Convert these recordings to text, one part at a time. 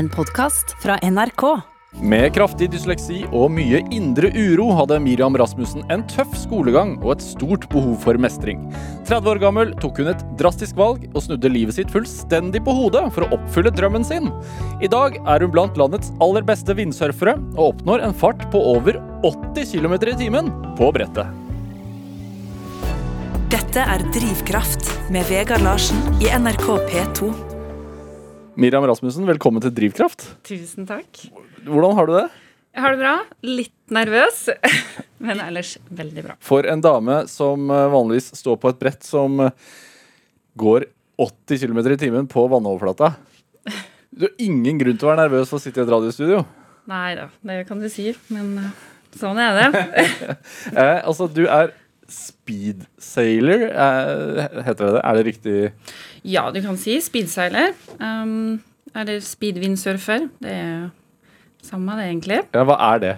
En podkast fra NRK. Med kraftig dysleksi og mye indre uro hadde Miriam Rasmussen en tøff skolegang og et stort behov for mestring. 30 år gammel tok hun et drastisk valg og snudde livet sitt fullstendig på hodet for å oppfylle drømmen sin. I dag er hun blant landets aller beste vindsurfere og oppnår en fart på over 80 km i timen på brettet. Dette er Drivkraft med Vegard Larsen i NRK P2. Miriam Rasmussen, velkommen til Drivkraft. Tusen takk. Hvordan har du det? Jeg har det bra. Litt nervøs, men ellers veldig bra. For en dame som eh, vanligvis står på et brett som eh, går 80 km i timen på vannoverflata. Du har ingen grunn til å være nervøs for å sitte i et radiostudio. Nei da, det kan du si, men eh, sånn er det. Eh, altså, du er speedsailor, sailor, heter det det? Er det riktig? Ja, du kan si speedseiler. Um, eller speedwindsurfer. Det er samme det, egentlig. Ja, hva er det?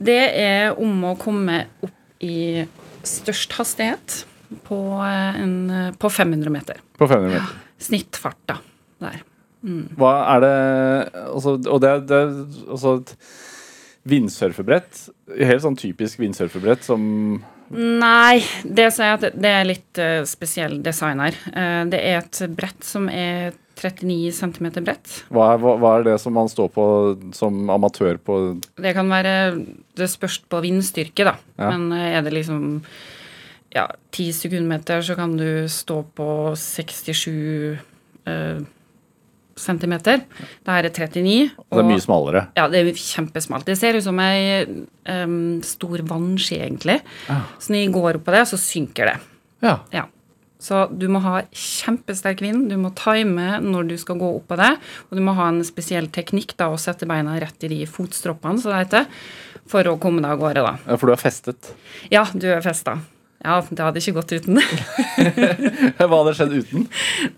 Det er om å komme opp i størst hastighet på, eh, en, på 500 meter. På 500 meter. Ja, Snittfart, da. Der. Hva er det altså, Og det, det altså et vindsurfebrett. Helt sånn typisk vindsurfebrett som Nei, det det er litt uh, spesiell design her. Uh, det er et brett som er 39 cm bredt. hva er, hva, hva er det som man står på som amatør på Det kan være Det spørs på vindstyrke, da. Ja. Men eh, er det liksom ja, 10 sekundmeter, så kan du stå på 67 eh, centimeter. Det her er 39. Og, Det er mye smalere. Ja, det er kjempesmalt. Det ser ut som ei um, stor vannski, egentlig. Så når jeg går opp på det, så synker det. Ja. Ja. Så du må ha kjempesterk vind, du må time når du skal gå opp på det, og du må ha en spesiell teknikk da, å sette beina rett i de fotstroppene, som det heter, for å komme deg av gårde, da. Ja, For du er festet. Ja, du er festa. Ja, det hadde ikke gått uten. det. Hva hadde skjedd uten?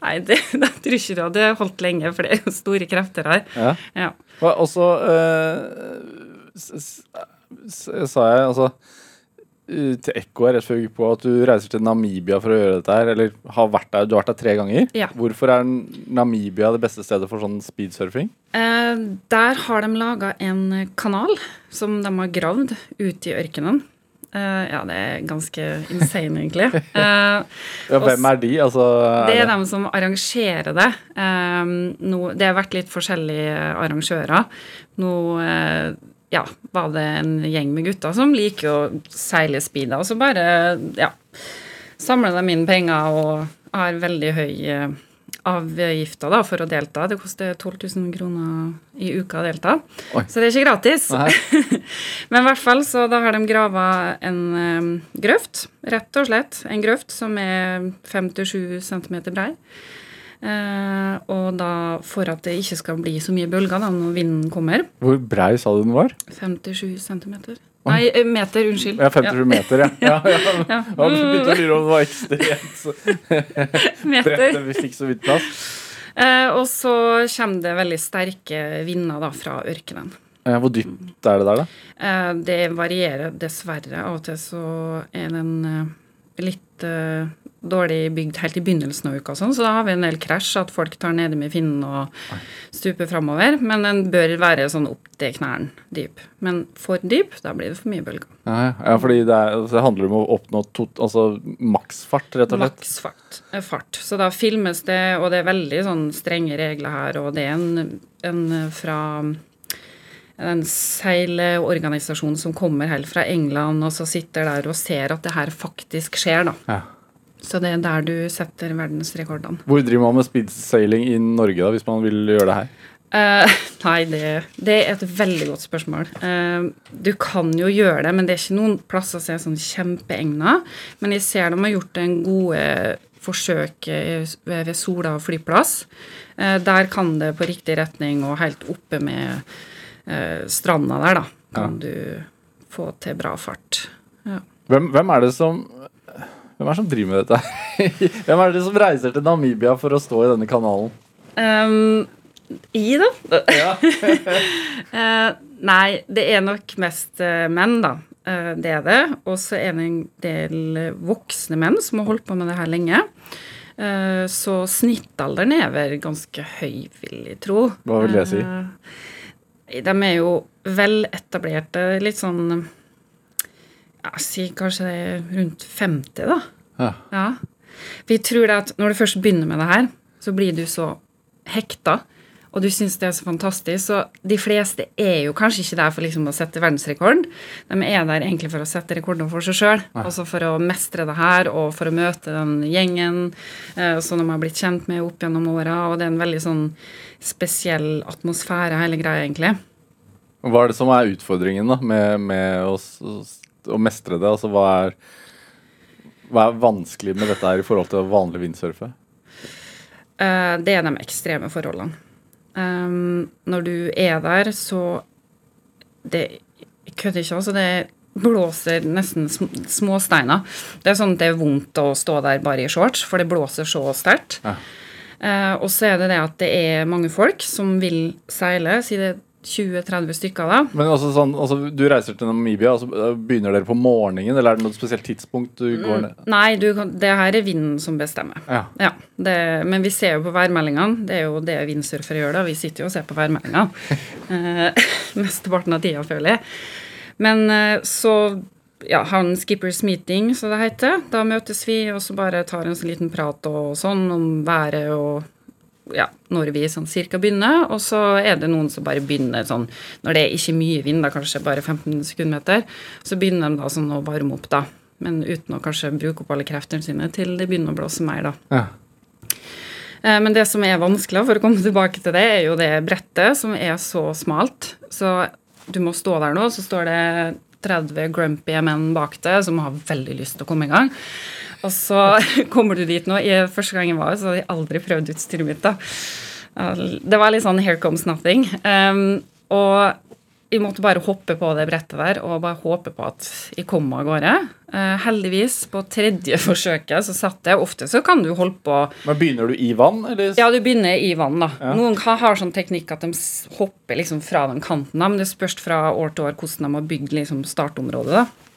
Nei, det, det tror ikke det hadde holdt lenge, for det er jo store krefter her. Ja. Ja. Og så eh, sa jeg altså eh, til Ekko rett før vi gikk på at du reiser til Namibia for å gjøre dette her, eller har vært der, du har vært der tre ganger. Ja. Hvorfor er Namibia det beste stedet for sånn speedsurfing? Eh, der har de laga en kanal som de har gravd ut i ørkenen. Eh, ja, det er ganske insane, egentlig. Uh, Ja, hvem er de? Altså, Det er det- dem som arrangerer det. Um, no, det har vært litt forskjellige arrangører. Nå uh, ja, var det en gjeng med gutter som liker å seile speeda, og så bare ja, samler de inn penger og har veldig høy avgifter da, for å delta. Det koster 12 000 kroner i uka å delta. Oi. Så det er ikke gratis. Men i hvert fall så da har de grava en um, grøft, rett og slett. En grøft som er 5-7 cm brei. Uh, og da for at det ikke skal bli så mye bølger da når vinden kommer. Hvor brei sa du den var? 5-7 cm. Nei, eh, meter, unnskyld. Ja, 57 meter, ja. ja, ja. Ja. Jeg begynte å lure om det var ekstremt brettet vi fikk så vidt plass. Eh, og så kommer det veldig sterke vinder da fra ørkenen. Ja, hvor dypt er det der, da? Eh, det varierer dessverre. Av og til så er den eh, litt eh, dårlig bygd helt i begynnelsen av uka, sånn, så da har vi en del krasj, at folk tar nede med finnen og stuper framover. Men den bør være sånn opp til knærne dyp. Men for dyp, da blir det for mye bølger. Ja, ja. fordi det, er, det handler om å oppnå altså, maksfart, rett og slett. Maksfart. eh, Fart. Så da filmes det, og det er veldig sånn strenge regler her, og det er en, en fra en seilorganisasjon som kommer helt fra England, og så sitter der og ser at det her faktisk skjer, da. Ja. Så det er der du setter verdensrekordene. Hvor driver man med speedsailing i Norge, da, hvis man vil gjøre det her? Uh, nei, det, det er et veldig godt spørsmål. Uh, du kan jo gjøre det, men det er ikke noen plasser som er sånn kjempeegna. Men jeg ser de har gjort en gode forsøk eh, ved Sola flyplass. Uh, der kan det på riktig retning og helt oppe med stranda der, da, kan du få til bra fart. Ja. Hvem, hvem er det som hvem er det som driver med dette? hvem er det som reiser til Namibia for å stå i denne kanalen? Um, I, da? uh, nei, det er nok mest uh, menn, da. Uh, det er det. Og så er det en del voksne menn som har holdt på med det her lenge. Så snittalderen er vel ganske høy, vil jeg tro. Hva vil det si? De er jo veletablerte, litt sånn ja, Si kanskje det rundt 50, da. Ja. Ja. Vi tror det at når du først begynner med det her, så blir du så hekta, og du syns det er så fantastisk. Så de fleste er jo kanskje ikke der for liksom å sette verdensrekord. De er der egentlig for å sette rekorder for seg sjøl. Altså for å mestre det her og for å møte den gjengen eh, som de har blitt kjent med opp gjennom åra. Og det er en veldig sånn spesiell atmosfære, hele greia, egentlig. Hva er det som er utfordringen da, med, med å, å mestre det? Altså, hva er, hva er vanskelig med dette her i forhold til vanlig windsurfe? Uh, det er de ekstreme forholdene. Um, når du er der, så Det kødder ikke, altså. Det blåser nesten små steiner. Det er sånn at det er vondt å stå der bare i shorts, for det blåser så sterkt. Ja. Uh, og så er det det at det er mange folk som vil seile, si det 20-30 stykker da. Men altså, sånn, altså, Du reiser til Namibia, og altså, begynner dere på morgenen, eller er det noe spesielt tidspunkt du går ned? Nei, du det her er vinden som bestemmer. Ja. Ja, det, men vi ser jo på værmeldingene. Det er jo det vindsurfere gjør. da, Vi sitter jo og ser på værmeldingene. eh, mesteparten av tida, føler jeg. Men eh, så ja, har en skippers meeting, som det heter. Da møtes vi og så bare tar en sånn liten prat og sånn om været og ja, når vi sånn cirka begynner. Og så er det noen som bare begynner sånn Når det er ikke mye vind, da kanskje bare 15 sekundmeter, så begynner de da sånn å varme opp, da. Men uten å kanskje bruke opp alle kreftene sine til det begynner å blåse mer, da. Ja. Eh, Men det som er vanskelig, for å komme tilbake til det, er jo det brettet, som er så smalt. Så du må stå der nå, så står det 30 grumpy menn bak deg som har veldig lyst til å komme i gang. Og så kommer du dit nå. Jeg, første gang jeg var, så hadde jeg aldri prøvd utstyret mitt. da. Det var litt sånn 'here comes nothing'. Um, og jeg måtte bare hoppe på det brettet der og bare håpe på at jeg kom av gårde. Uh, heldigvis, på tredje forsøket så satt jeg. Ofte så kan du holde på Men begynner du i vann, eller? ja, du begynner i vann, da. Ja. Noen har, har sånn teknikk at de hopper liksom fra den kanten, da, men det spørs fra år til år hvordan de har bygd liksom startområdet. da.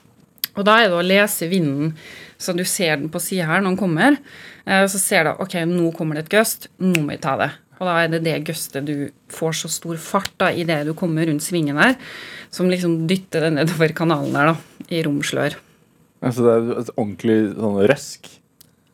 Og da er det å lese vinden, så du ser den på sida her når den kommer. eh, så ser du ok, nå kommer det et gust, nå må jeg ta det. Og da er det det gustet du får så stor fart da, idet du kommer rundt svingen der, som liksom dytter det nedover kanalen der, da, i romslør. Altså, det er et ordentlig sånn røsk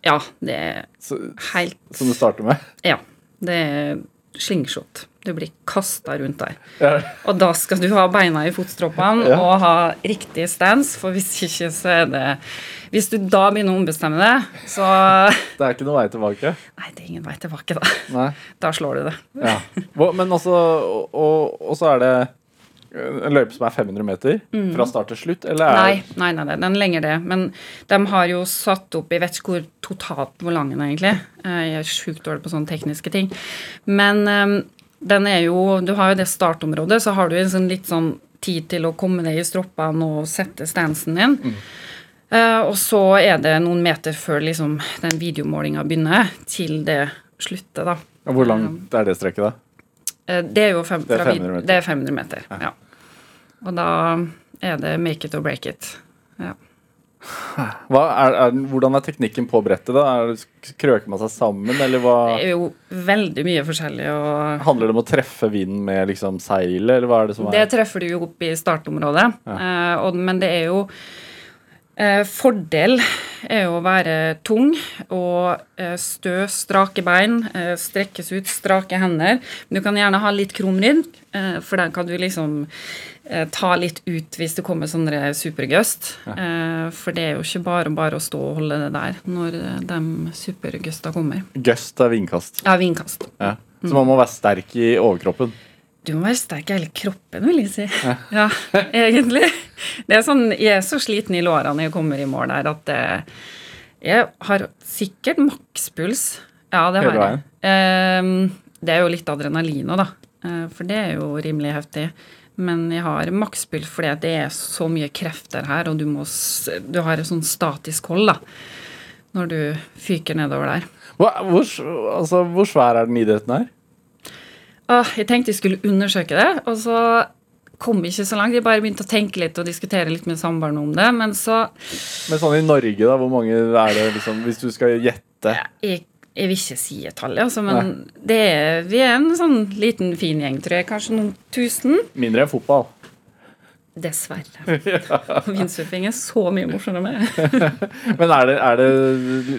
Ja, det er så, helt som du starter med? Ja. Det er slingshot. Du blir kasta rundt der. Ja. Og da skal du ha beina i fotstroppene Ja. og ha riktig stance, for hvis ikke så er det Hvis du da begynner å ombestemme det, så Det er ikke noe vei tilbake? Nei, det er ingen vei tilbake, da. Nei. Da slår du det. Ja. Men altså Og, og, og så er det en løype som er 500 meter fra start til slutt, eller er Mm. Nei, nei, nei, nei, den er lenger det. Men de har jo satt opp Jeg vet ikke hvor totalt hvor lang den er, egentlig. Eh, Jeg er sjukt dårlig på sånne tekniske ting. Men um, den er jo Du har jo det startområdet, så har du en sånn litt sånn tid til å komme deg i stroppene og sette stansen din. Eh, og så er det noen meter før liksom den videomålinga begynner, til det slutter, da. Hvor langt er det strekket, da? Eh, Det er jo fem, Det er 500 meter. Det er 500 meter. Ja. Og da er det make it or break it. Ja. Er, er, hvordan er teknikken på brettet? da? Er, krøker man seg sammen, eller hva Det er jo veldig mye forskjellig. Og Handler det om å treffe vinden med liksom seilet, eller hva er det som er det er treffer du jo opp i startområdet. Eh, og, men det er jo uh, Fordel er å være tung og eh, stø, strake bein, eh, strekkes ut, strake hender. Men du kan gjerne ha litt krum rygg, eh, for den kan du liksom ta litt ut hvis det kommer sånne supergust. Ja. for det er jo ikke bare bare å stå og holde det der når de supergusta kommer. Gust er vindkast. Ja, vindkast. Ja. Så man må være sterk i overkroppen. Du må være sterk i hele kroppen, vil jeg si. Ja, egentlig. Det er sånn, Jeg er så sliten i lårene når jeg kommer i mål der at eh, jeg har sikkert makspuls. Ja, det har jeg. Ehm, det er jo litt adrenalin òg, da. Eh, for det er jo rimelig heftig. Men jeg har makspuls fordi det er så mye krefter her, og du, må, du har et sånn statisk hold da, når du fyker nedover der. Hva, hvor, altså, hvor svær er den idretten her? Åh, jeg tenkte jeg skulle undersøke det, og så kom ikke så langt. Jeg bare begynte å tenke litt og diskutere litt med samboeren om det. Men så Men sånn i Norge, da, hvor mange er det liksom Hvis du skal gjette jeg, Jeg vil ikke si et tall, altså, men det er, vi er en sånn liten, fin gjeng, tror jeg. Kanskje noen tusen. Mindre enn fotball. Dessverre. Vindsurfing er så mye morsommere. Men er det, er det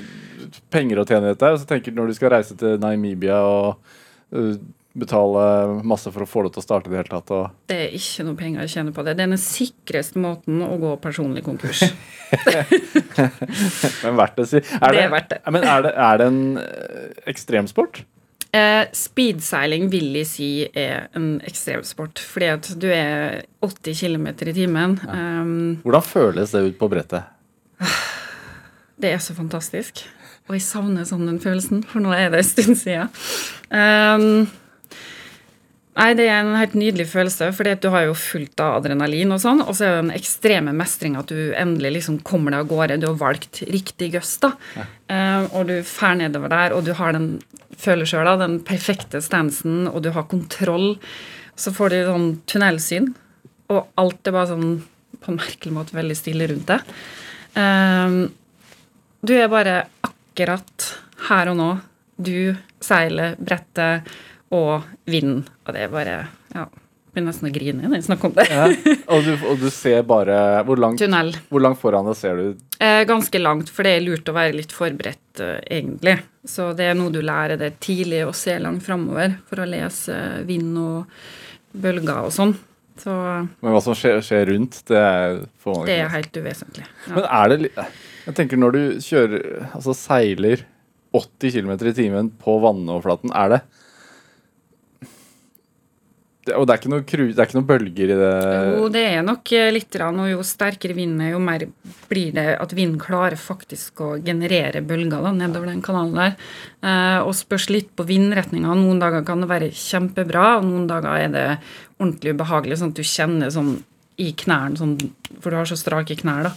penger å tjene i dette? Altså, tenker du Når du skal reise til Namibia og uh, betale masse for å få det til å starte i det hele tatt og Det er ikke noe penger å tjene på det. Det er den sikreste måten å gå personlig konkurs. Men verdt det, si. Er Det er verdt det. Men er det, er det en eh, ekstremsport? Eh, speedseiling vil jeg si er en ekstremsport, fordi at du er 80 km i timen. Um, Hvordan føles det ut på brettet? det er så fantastisk. Og jeg savner sånn den følelsen, for nå er det en stund siden. Um, nei, det er en helt nydelig følelse, at du har jo fullt av adrenalin og sånn, og så er det den ekstreme mestringa at du endelig liksom kommer deg av gårde. Du har valgt riktig gøst, da. Um, og du fer nedover der, og du har den føler sjøl da, den perfekte stansen, og du har kontroll. Så får du sånn tunnelsyn, og alt er bare sånn på en merkelig måte veldig stille rundt deg. Uh, du er bare akkurat her og nå. Du seiler, brettet og vinden. Og det er bare Ja. Begynner nesten å grine når jeg snakker om det. Ja. Og, du, og du ser bare Hvor langt, Tunnel. hvor langt foran deg ser du? Eh, ganske langt, for det er lurt å være litt forberedt, eh, egentlig. Så det er noe du lærer deg tidlig å se langt framover for å lese vind og bølger og sånn. Så Men hva som skjer, skjer rundt, det er det er helt uvesentlig. Ja. Men er det Jeg tenker når du kjører Altså seiler 80 km i timen på vannoverflaten, er det, Og det er, noe det er ikke noe bølger i det Jo, det er nok eh, litt, og jo sterkere vinden er, jo mer blir det at vinden klarer faktisk å generere bølger da, nedover den kanalen der. Eh, og spørs litt på vindretninga. Noen dager kan det være kjempebra, og noen dager er det ordentlig ubehagelig, sånn at du kjenner sånn i knærne, sånn, for du har så strake knær, da.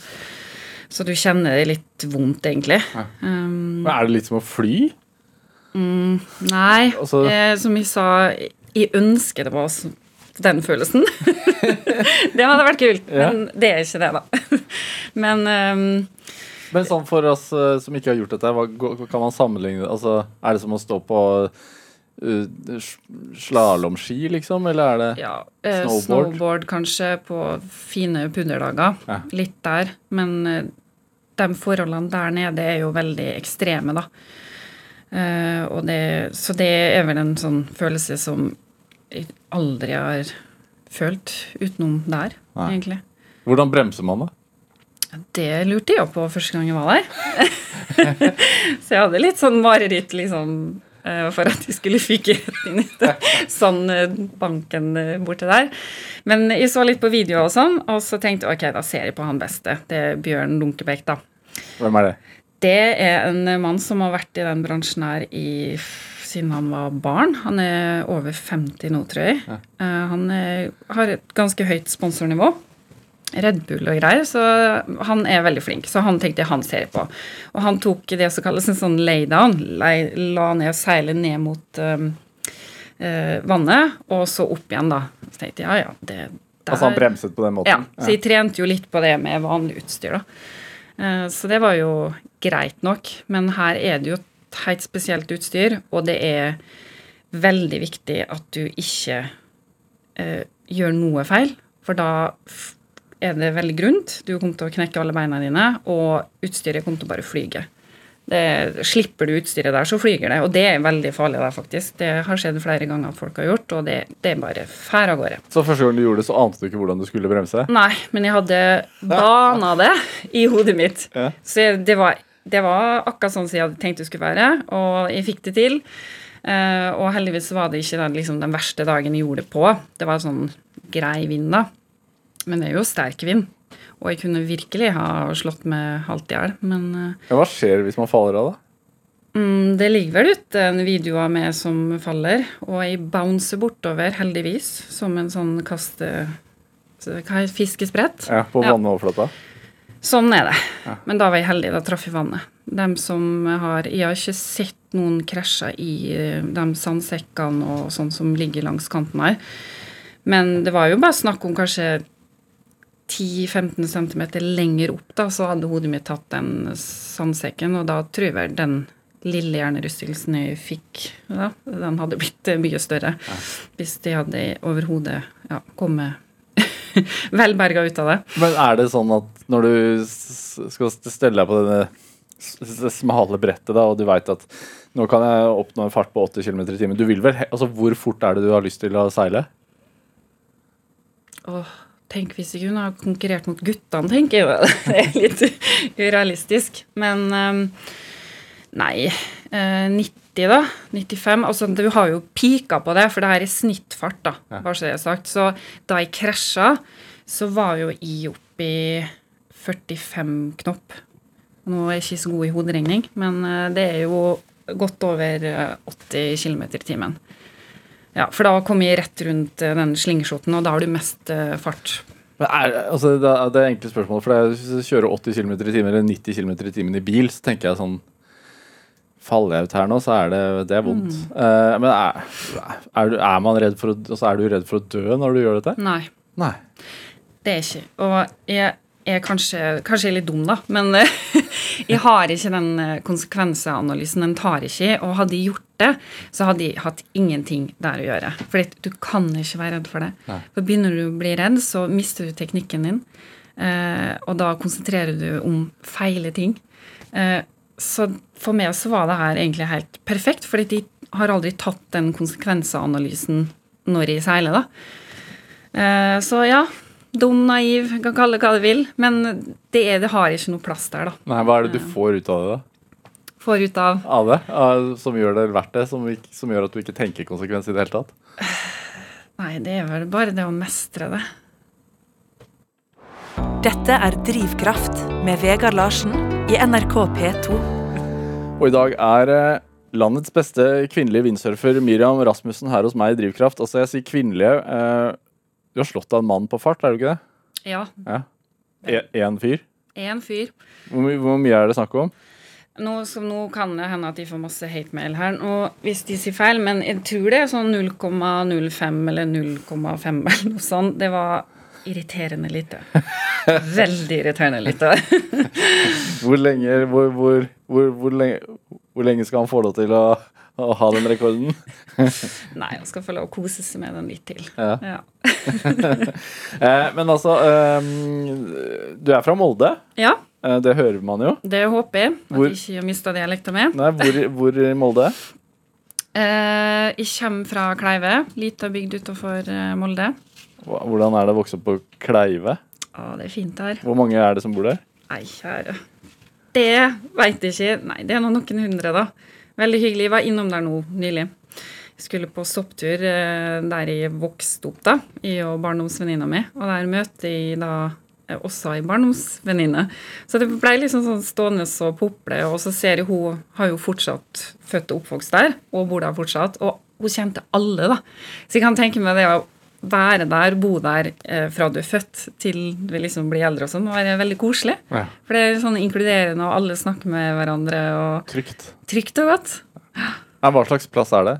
Så du kjenner det litt vondt, egentlig. Um, Men Er det litt som å fly? Nei, Altså- eh, som jeg sa, jeg ønsker det var oss den følelsen. det hadde vært kult, Ja. men det er ikke det, da. men um, Men sånn for oss eh, som ikke har gjort dette, hva kan man sammenligne? Altså, er det som å stå på uh, slalåmski, liksom? Eller er det ja, uh, Snowboard. snowboard. kanskje på fine pudderdager. Ja. Litt der. Men uh, de forholdene der nede er jo veldig ekstreme, da. Uh, det, så det er vel en sånn følelse som aldri har følt utenom der, Nei. egentlig. Hvordan bremser man, da? Det lurte jeg på første gang jeg var der. så jeg hadde litt sånn mareritt liksom, eh, for at jeg skulle fyke inn i det. sånn eh, banken eh, borte der. Men jeg så litt på video og sånn, og så tenkte jeg ok, da ser jeg på han beste. Det er Bjørn Lunkebekk, da. Hvem er det? Det er en mann som har vært i den bransjen her i, siden han var barn. Han er over 50 nå, tror jeg. Ja. han er, har et ganske høyt sponsornivå. Red Bull og greier, så han er veldig flink. Så han tenkte jeg han ser på. Og han tok det som kalles en sånn laydown. Lay, la ned og seile ned mot um, uh, vannet, og så opp igjen, da. Så tenkte jeg ja, ja, det der Altså han bremset på den måten? ja, så jeg trente jo litt på det med vanlig utstyr, da. Uh, Så det var jo greit nok. Men her er det jo et helt spesielt utstyr, og det er veldig viktig at du ikke eh, gjør noe feil, for da er det veldig grunt. Du kommer til å knekke alle beina dine, og utstyret kommer til å bare flyge. Det, slipper du utstyret der, så flyger det. Og det er veldig farlig der, faktisk. Det har skjedd flere ganger at folk har gjort, og det, det er bare fær av gårde. Så første gang du gjorde det, så ante du ikke hvordan du skulle bremse? Nei, men jeg hadde bana det i hodet mitt. Ja. Så det var, det var akkurat sånn som jeg hadde tenkt det skulle være, og jeg fikk det til. Eh, og heldigvis var det ikke den, liksom, den verste dagen jeg gjorde det på. Det var sånn grei vind, da. Men det er jo sterk vind. Og jeg kunne virkelig ha slått med halvt i hjel, men eh, Ja, hva skjer hvis man faller av, da? Mm, det ligger vel ute en video av meg som faller, og jeg bouncer bortover, heldigvis, som en sånn kaste... Hva er fiskesprett? Ja, På Ja. Sånn er det. Men da var jeg heldig, da traff jeg vannet. Dem som har Jeg har ikke sett noen krasjer i eh, de sandsekkene og sånn som ligger langs kanten her. Men det var jo bare snakk om kanskje 10-15 cm lenger opp, da, så hadde hodet mitt tatt den sandsekken, og da tror jeg vel den lille hjernerystelsen jeg fikk, da, den hadde blitt eh, mye større hvis de hadde overhodet ja, kommet velberga ut av det. Men er det sånn at når du skal stelle deg på denne smale brettet, da, og du veit at nå kan jeg oppnå en fart på 80 km i timen Du vil vel Altså, hvor fort er det du har lyst til å seile? Åh, tenk hvis jeg kunne ha konkurrert mot guttene, tenker jeg. Det er litt urealistisk. Men um, nei. Uh, 90, da. 95. Altså, du har jo pika på det, for det her er snittfart, da. Bare så det er sagt. Så da jeg krasja, så var jo jeg oppe i 45 knopp. Nå er jeg ikke så god i hoderegning, men eh, det er jo godt over eh, 80 km i timen. Ja, for da kom jeg rett rundt eh, den slingshoten, og da har du mest eh, fart. Er, altså, det, er, det er enkle spørsmål. For hvis jeg kjører 80 km i timen eller 90 km i timen i bil, så tenker jeg sånn Faller jeg ut her nå, så er det, det er vondt. Eh, men er, er, du, er man redd for å altså, Er du redd for å dø når du gjør dette? Nei, Nei. det er ikke. Og jeg er kanskje, kanskje jeg er litt dum, da, men eh, jeg har ikke den konsekvenseanalysen. konsekvensanalysen. Den tar ikke. Og hadde jeg gjort det, så hadde jeg hatt ingenting der å gjøre. For du kan ikke være redd for det. Nei. For begynner du å bli redd, så mister du teknikken din. Uh, og da konsentrerer du om feile ting. Eh, så for meg så var det her egentlig helt perfekt, fordi de har aldri tatt den konsekvensanalysen når jeg seiler, da. Eh, så ja, dum, naiv, kan kalle det hva du vil, men det, er, det har ikke noe plass der, da. Nei, Hva er det du får ut av det? da? Får ut av Av det? Som gjør det verdt det? Som, som gjør at du ikke tenker konsekvens i det hele tatt? Nei, det er vel bare det å mestre det. Dette er Drivkraft med Vegard Larsen i NRK P2. Og i dag er eh, landets beste kvinnelige vindsurfer Miriam Rasmussen her hos meg i Drivkraft. Altså jeg sier kvinnelige. Eh, du har slått av en mann på fart, er du ikke det? Ja. Ja. Én fyr? Én fyr. Hvor, my hvor mye er det snakk om? Nå, så nå kan det hende at de får masse hate-mail her, og hvis de sier feil, men jeg tror det er sånn 0,05 eller 0,5 eller noe sånt. Det var irriterende lite. Veldig irriterende lite. Hvor lenge, hvor, hvor, hvor, lenge, hvor lenge skal han få lov til å, å ha den rekorden? Nei, han skal få lov å kose seg med den litt til. Ja. Ja. Eh, men altså eh, Du er fra Molde. ja, Eh, det hører man jo. det håper jeg. At Hvor- jeg ikke mista dialekta mi. Hvor, hvor i Molde? Eh, jeg kommer fra Kleive, lita bygd utafor eh, Molde. Hvordan er det å vokse opp på Kleive? Å, det er fint her. Hvor mange er det som bor der? Nei, kjære. Det veit jeg ikke. Nei, det er nå noen hundre, da. Veldig hyggelig. Jeg var innom der nå nylig. Jeg skulle på sopptur eh, der jeg vokste opp, da, i og barndomsvenninna mi. Og der møter jeg da eh, også ei barndomsvenninne. Så det ble liksom sånn stående og pople, og så ser jeg hun har jo fortsatt født og oppvokst der, og bor der fortsatt. Og hun kjente alle, da. Så jeg kan tenke meg det være der, bo der eh, fra du er født til du liksom blir eldre og sånn, være veldig koselig. Ja. For det er sånn inkluderende, og alle snakker med hverandre, og Trygt. trygt og godt. Ja, hva slags plass er det?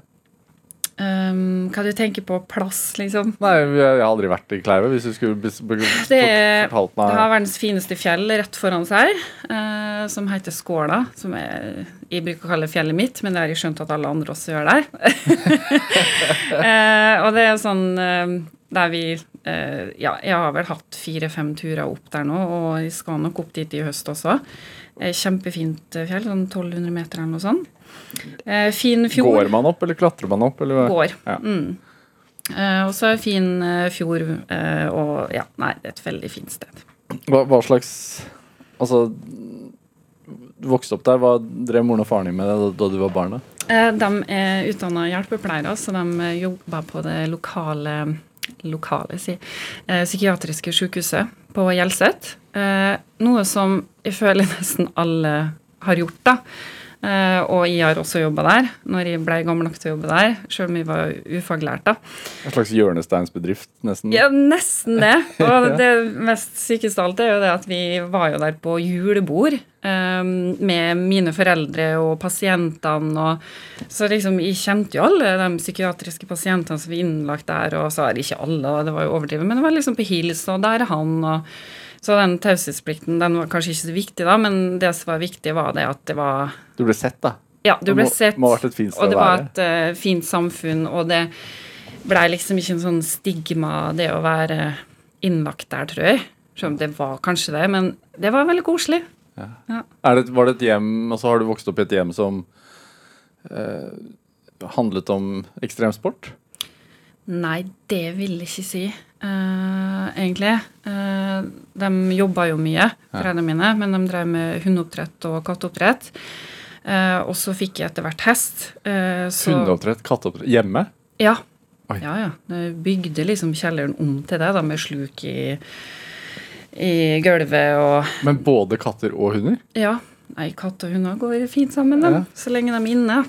Um, hva du tenker på plass, liksom? Nei, jeg har aldri vært i Kleive. Hvis du skulle fortalt meg Det, er, fortalt det har verdens fineste fjell rett foran seg, uh, som heter Skåla. Som jeg, jeg bruker å kalle fjellet mitt, men det har jeg skjønt at alle andre også gjør der. uh, og det er sånn uh, der vi eh, Ja, jeg har vel hatt fire-fem turer opp der nå, og jeg skal nok opp dit i høst også. Eh, Kjempefint eh, fjell, sånn 1200 meter eller noe sånt. Eh, fin fjord. Går man opp, eller klatrer man opp? Eller? Går. Ja. Mm. Eh, og så fin eh, fjord, eh, og ja, nei, det er et veldig fint sted. Hva, hva slags Altså, du vokste opp der. Hva drev moren og faren din med da, da du var barn? Eh, de er utdanna hjelpepleiere, så de jobba jobber på det lokale lokale, si, eh, psykiatriske sykehuset på Hjelset. Eh, noe som jeg føler nesten alle har gjort, da. Eh, og jeg har også jobba der, når jeg ble gammel nok til å jobbe der, sjøl om jeg var ufaglært. da. En slags hjørnesteinsbedrift, nesten? Ja, nesten det. Og det mest sykeste av alt er jo det at vi var jo der på julebord eh, med mine foreldre og pasientene. Og, så liksom, jeg kjente jo alle de psykiatriske pasientene som var innlagt der, og så er det ikke alle, det var jo overdrevet, men det var liksom på hils, og der er han, og så den taushetsplikten den var kanskje ikke så viktig, da, men det som var viktig, var det at det var Du ble sett, da? Ja, du ble sett, og det var et uh, fint samfunn, og det blei liksom ikke en sånn stigma, det å være innlagt der, tror jeg. Selv om det var kanskje det, men det var veldig koselig. Er det, var det et hjem, altså Har du vokst opp i et hjem som eh, handlet om ekstremsport? Nei, det vil jeg ikke si, uh, egentlig. Uh, de jobba jo mye, foreldrene mine, men de drev med hundeoppdrett og katteoppdrett. Uh, og så fikk jeg etter hvert hest. eh, så- Hundeoppdrett? Katteoppdrett? Hjemme? Ja. Oi. Ja, ja. Jeg bygde liksom kjelleren om til det, da, med sluk i, i gulvet og Men både katter og hunder? Ja. Nei, katt og hunder går fint sammen, dem, Ja. så lenge de er inne.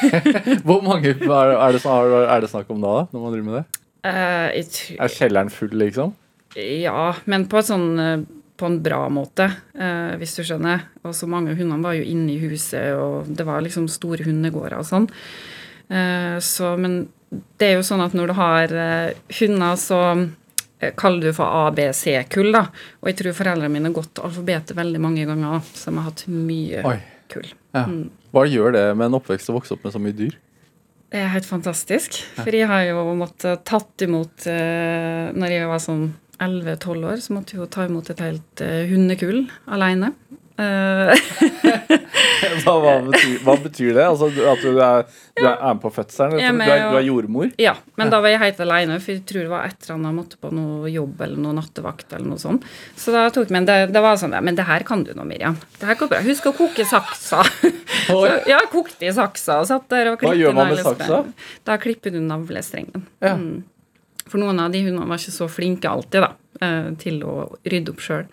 Hvor mange er, er, det, er det snakk om da, da, når man driver med det? Uh, jeg tror- Er kjelleren full, liksom? Ja, men på, sånn, eh, på en bra måte, uh, hvis du skjønner. Og så mange hundene var jo inne i huset, og det var liksom store hundegårder og sånn. Uh, så, men det er jo sånn at når du har eh, hunder, så eh, kaller du for A, B, C-kull, da. Og jeg tror foreldrene mine har gått alfabetet veldig mange ganger, så de har hatt mye Oi. kull. Ja. Hva gjør det med en oppvekst å vokse opp med så mye dyr? Det er helt fantastisk. For jeg har jo måttet tatt imot eh, Når jeg var sånn 11-12 år, så måtte hun ta imot et helt eh, hundekull alene. Eh, Hva, hva, betyr, hva betyr det? Altså, at du er, du er med på fødselen? Jeg Du er, du er jordmor? ja, men da var jeg helt alene, for jeg tror det var et eller annet jeg måtte på noe jobb eller noe nattevakt eller noe sånt. Så da tok Men det, det var sånn ja, Men det her kan du nå, Miriam. Det her går bra. Husk å koke saksa. Så, ja, kokte i saksa og satt der og Hva gjør man med saksa? Da klipper du navlestrengen. Ja. Mm. For noen av de hundene var ikke så flinke alltid da, eh, til å rydde opp sjøl.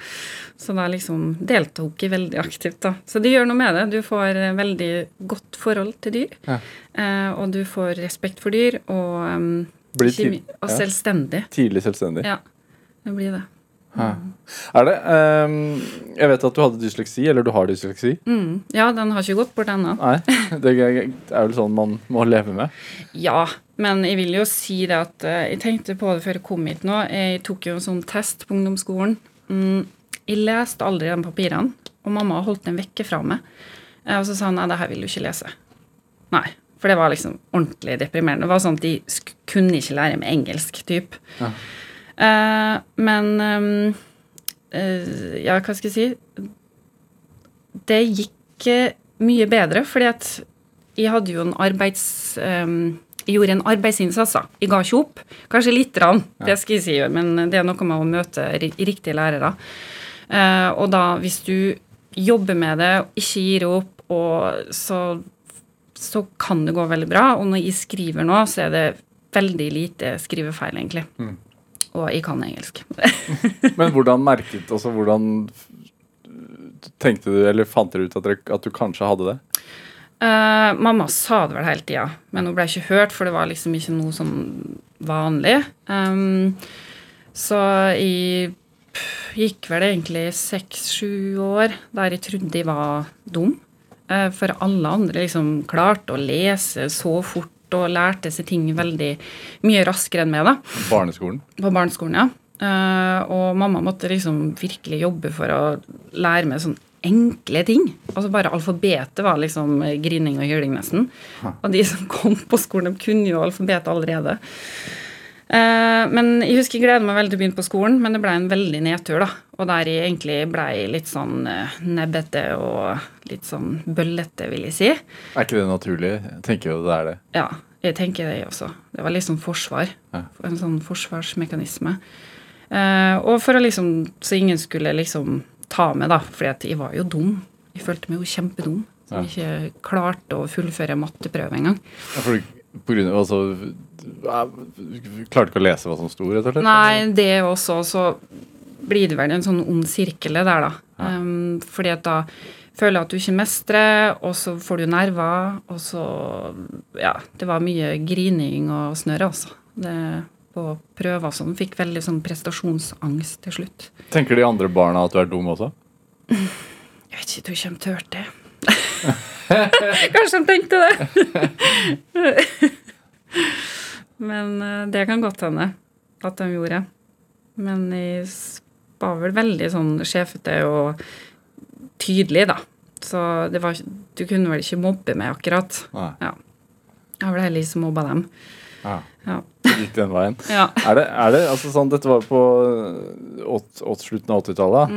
Så da liksom deltok jeg veldig aktivt. da. Så det gjør noe med det. Du får eh, veldig godt forhold til dyr. Ja. eh, Og du får respekt for dyr, og, um, Blir ikke tid- og ja. selvstendig. Tidlig selvstendig. Ja, det blir det. Hæ. Er det Um, Jeg vet at du hadde dysleksi, eller du har dysleksi. Mm. Ja, den har ikke gått bort ennå. Nei, det er vel sånn man må leve med. Ja, men jeg vil jo si det at eh, jeg tenkte på det før jeg kom hit nå. Jeg tok jo en sånn test på ungdomsskolen. Mm, jeg leste aldri de papirene, og mamma holdt dem vekke fra meg. Eh, Og så sa hun nei, det her vil du ikke lese. Nei, for det var liksom ordentlig deprimerende. Det var sånn at de kunne ikke lære med engelsk, typ. Ja. Eh, men Ja, hva skal jeg si? Det gikk mye bedre, fordi at jeg hadde jo en arbeids... jeg gjorde en arbeidsinnsats. Jeg ga ikke opp. Kanskje lite grann, det skal jeg si, men det er noe med å møte riktige lærere. Eh, og da, hvis du jobber med det og ikke gir opp, og så, så kan det gå veldig bra. Og når jeg skriver nå, så er det veldig lite skrivefeil, egentlig. Og jeg kan engelsk. Men hvordan merket Altså, hvordan tenkte du, eller fant dere ut at, dere, at du kanskje hadde det? Eh, mamma sa det vel hele tida, men hun ble ikke hørt, for det var liksom ikke noe sånn vanlig. Um, så jeg gikk vel egentlig seks-sju år der jeg trodde jeg var dum. Uh, for alle andre liksom klarte å lese så fort og lærte seg ting veldig mye raskere enn meg, da. Barneskolen? På barneskolen, ja. Uh, og mamma måtte liksom virkelig jobbe for å lære meg sånn enkle ting. Altså bare alfabetet var liksom eh, grining og hyling, nesten. Og de som kom på skolen, de kunne jo alfabetet allerede. Eh, men jeg husker jeg gleder meg veldig til å begynne på skolen, men det ble en veldig nedtur, da. Og der jeg egentlig ble litt sånn eh, nebbete og litt sånn bøllete, vil jeg si. Er ikke det naturlig? Jeg tenker jo det er det. Ja, jeg tenker det også. Det var sånn forsvar. Ja. En sånn forsvarsmekanisme. Og for å liksom Så ingen skulle liksom ta med, da. For jeg var jo dum. Jeg følte meg jo kjempedum. Som ikke klarte å fullføre matteprøve engang. Ja, For, på grunn av altså Klarte ikke å lese hva som sto, rett og slett? Nei, det også. Så blir det vel en sånn ond sirkel der, da. Um, fordi at da føler jeg at du ikke mestrer, og så får du nerver, og så Ja, det var mye grining og snørr, altså. Det, på prøver som fikk veldig sånn prestasjonsangst til slutt. Tenker de andre barna at du er dum også? Jeg vet ikke, jeg tror ikke de turte det. Kanskje de tenkte det. Men eh, det kan godt hende at de gjorde. Men jeg var vel veldig sånn sjefete og tydelig, da. Så det var, du kunne vel ikke mobbe meg, akkurat. Nei. Ja. Jeg har vel heller ikke mobba dem. Ja. Ja. Gikk den veien. ja. Er det, er det altså sånn Dette var på åt- åt- slutten av 80-tallet.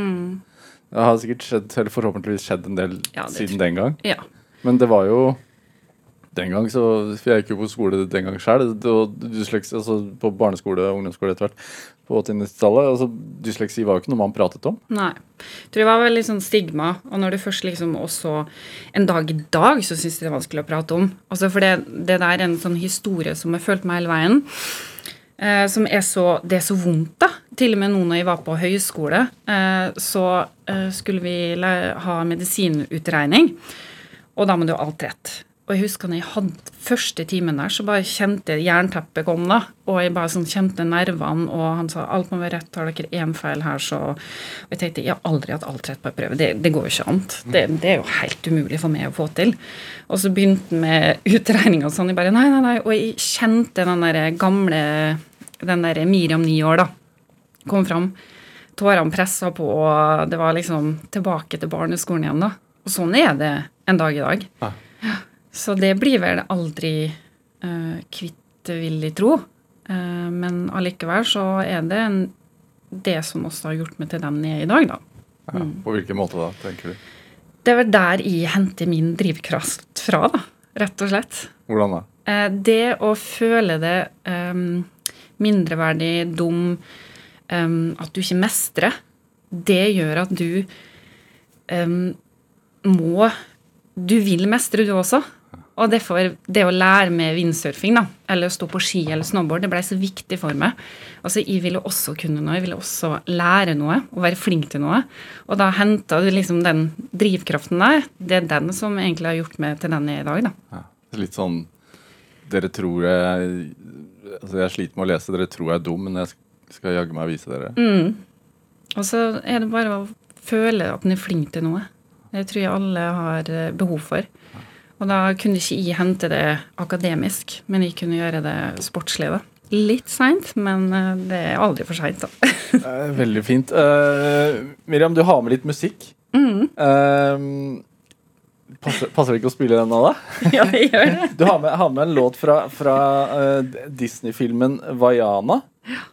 Det har sikkert skjedd, eller forhåpentligvis skjedd en del Ja, siden den gang. ja. Men det var jo den gang så For jeg gikk jo på skole den gang sjøl. Altså på barneskole og ungdomsskole etter hvert. På 80-tallet. Altså, dysleksi var jo ikke noe man pratet om. Nei. Jeg tror det var veldig sånn stigma. Og når det først liksom også En dag i dag så syns de det er vanskelig å prate om. Altså For det, det der er en sånn historie som har fulgt meg hele veien. Eh, som er så Det er så vondt, da. Til og med nå når jeg var på høyskole, eh, så eh, skulle vi ha medisinutregning. Og da må du ha alt rett. Og jeg husker når jeg hadde første timen der, så bare kjente jeg jernteppet kom, da. Og jeg bare sånn kjente nervene, og han sa alt må være rett, har dere én feil her, så Og jeg tenkte jeg har aldri hatt alt rett på en prøve. Det, det går jo ikke an. Det, det er jo helt umulig for meg å få til. Og så begynte han med utregning og sånn. Jeg bare nei, nei, nei. Og jeg kjente den der gamle Den der Miriam ni år, da. Kom fram. Tårene pressa på, og det var liksom tilbake til barneskolen igjen, da. Og sånn er det en dag i dag. Ja. Så det blir vel aldri uh, kvitt, vil jeg tro. Uh, men allikevel så er det en, det som også har gjort meg til den jeg er i dag, da. Ja, På hvilken måte da, tenker du? Det er vel der jeg henter min drivkraft fra, da. Rett og slett. Hvordan da? Uh, det å føle det um, mindreverdig, dum, um, at du ikke mestrer, det gjør at du um, må Du vil mestre, du også. Og derfor, det å lære med windsurfing, da, eller å stå på ski eller snowboard, det ble så viktig for meg. Altså, Jeg ville også kunne noe, jeg ville også lære noe og være flink til noe. Og da henta du liksom den drivkraften der. Det er den som egentlig har gjort meg til den jeg er i dag, da. Ja. Litt sånn Dere tror jeg Altså Jeg sliter med å lese. Dere tror jeg er dum, men jeg skal jaggu meg vise dere. Mm. Og så er det bare å føle at en er flink til noe. Det tror jeg alle har eh, behov for. Og da kunne ikke jeg hente det akademisk, men jeg kunne gjøre det sportslig. da. Litt seint, men eh, det er aldri for seint, da. Eh, Veldig fint. Uh, Miriam, du har med litt musikk. Eh, passer, passer det ikke å spille den nå, da? ja, det gjør det. Du har med, har med en låt fra, fra uh, Disney-filmen Vaiana.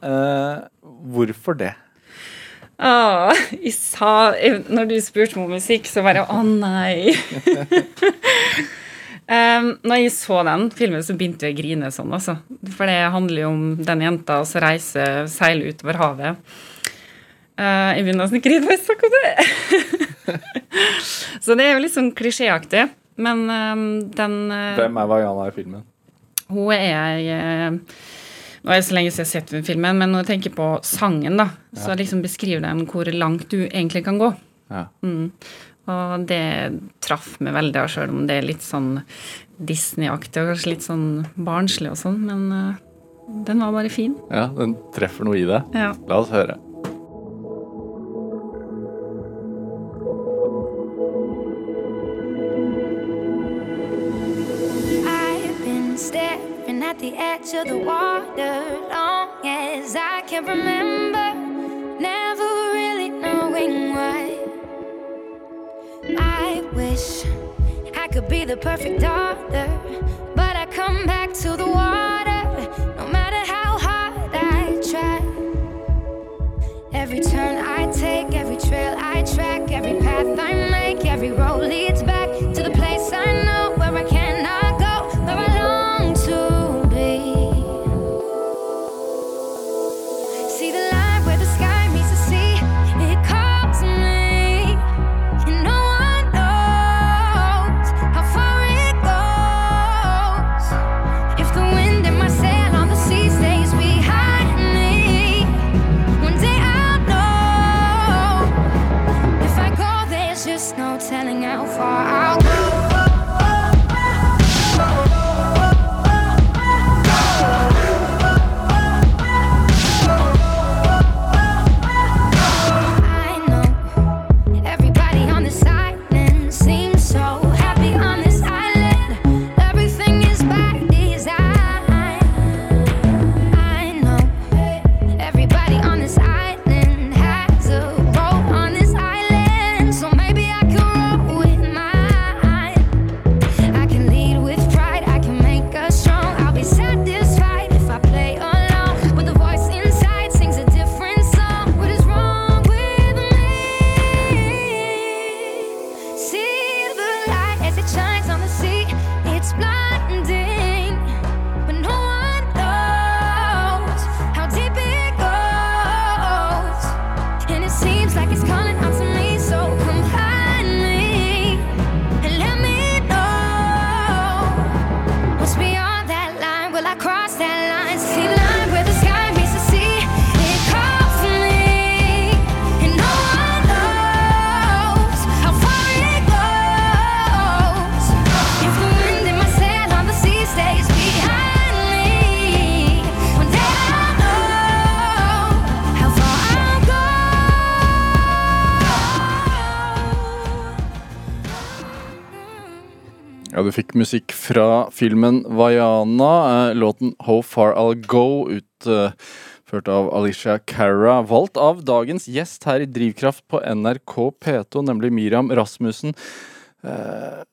Uh, hvorfor det? Ah, jeg sa, når du spurte om musikk, så bare Å, nei. um, når jeg så den filmen, så begynte jeg å grine sånn, altså. For det handler jo om den jenta som reiser, seiler utover havet. Uh, jeg begynner nesten å grine når jeg snakker om det. så det er jo litt sånn klisjéaktig. Men um, den uh, Hvem er Vaiana i filmen? hun er eh, Nå er det så lenge siden jeg har sett filmen, men når jeg tenker på sangen, da, så liksom beskriver den hvor langt du egentlig kan gå. Ja. Mm. Og det traff meg veldig, sjøl om det er litt sånn Disney-aktig og kanskje litt sånn barnslig og sånn, men uh, den var bare fin. ja, den treffer noe i det. Ja. La oss høre. At the edge of the water long as I can remember, never really knowing why. I wish I could be the perfect daughter, but I come back to the water no matter how hard I try. Every turn I take, every trail I track, every path I make, every road leads back fikk musikk fra filmen Vaiana. eh, Låten 'How Far I'll Go', utført av Alicia Cara. Valgt av dagens gjest her i Drivkraft på NRK P2, nemlig Miriam Rasmussen. Eh,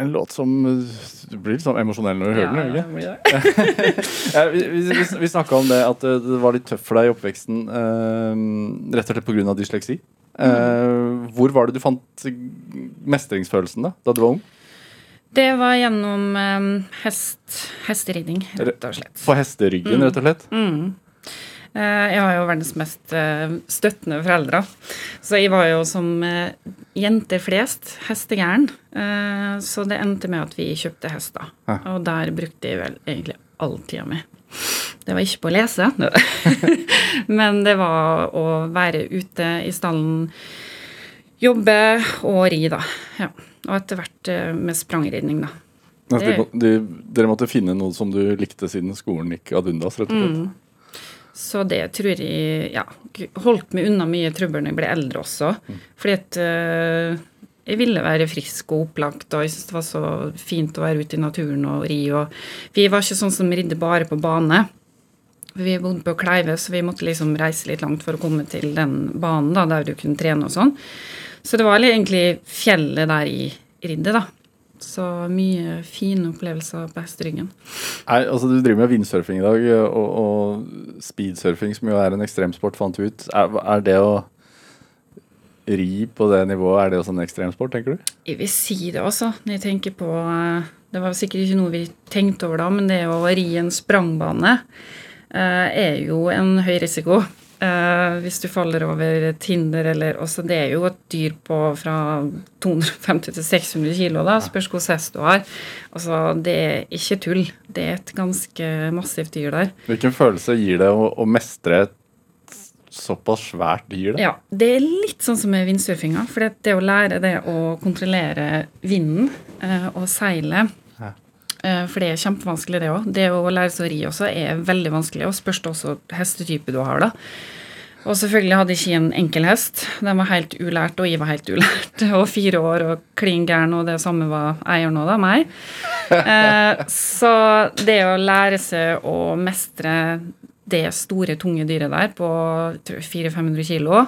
en låt som eh, Du blir litt sånn emosjonell når du hører den, ikke? Ja, vi vi, vi, snakka om det at eh, det var litt tøft for deg i oppveksten, eh, rett og slett pga. dysleksi. Eh, hvor var det du fant mestringsfølelsen da, da du var ung? Det var gjennom eh, hest, hesteridning, rett og slett. På hesteryggen, rett og slett? Mm. Eh, Jeg har jo verdens mest støttende foreldre. Så jeg var jo som jenter flest hestegæren. Så det endte med at vi kjøpte hester. Og der brukte jeg vel egentlig all tida mi. Det var ikke på å lese, men det var å være ute i stallen, jobbe og ri, da. Ja. Og etter hvert eh, med sprangridning, da. De, Det- de, dere måtte finne noe som du likte siden skolen gikk ad undas, rett og slett? Mm. Så det tror jeg ja, holdt meg unna mye trøbbel når jeg ble eldre også. Fordi at eh, jeg ville være frisk og opplagt, og jeg syntes det var så fint å være ute i naturen og ri. Og vi var ikke sånn som ridde bare på bane. Vi bodde på Kleive, så vi måtte liksom reise litt langt for å komme til den banen da, der du kunne trene og sånn. Så det var egentlig fjellet der i riddet, da. Så mye fine opplevelser på hesteryggen. Nei, altså Du driver med vindsurfing i dag, og, og speedsurfing, som jo er en ekstremsport, fant vi ut. Er, er det å ri på det nivået, er det også en ekstremsport, tenker du? Jeg vil si det også, når jeg tenker på eh, Det var sikkert ikke noe vi tenkte over da, men det å ri en sprangbane eh, er jo en høy risiko. Eh, hvis du faller over et hinder eller også Det er jo et dyr på fra 250 til 600 kilo, da. Spørs hvor hest du har. Altså, det er ikke tull. Det er et ganske massivt dyr der. Hvilken følelse gir det å, å mestre et såpass svært dyr? Da? Ja, det er litt sånn som med vindsurfinga. For det, det å lære det å kontrollere vinden eh, og seilet Ja. eh, For det er kjempevanskelig, det òg. Det å lære seg å ri også er veldig vanskelig. Og spørs det også hestetype du har, da. Og selvfølgelig hadde ikke en enkel hest. De var helt ulært, og jeg var helt ulært. Og fire år og klin gæren, og det samme var eieren òg, da, meg. Eh, så det å lære seg å mestre det store, tunge dyret der på 400-500 kilo,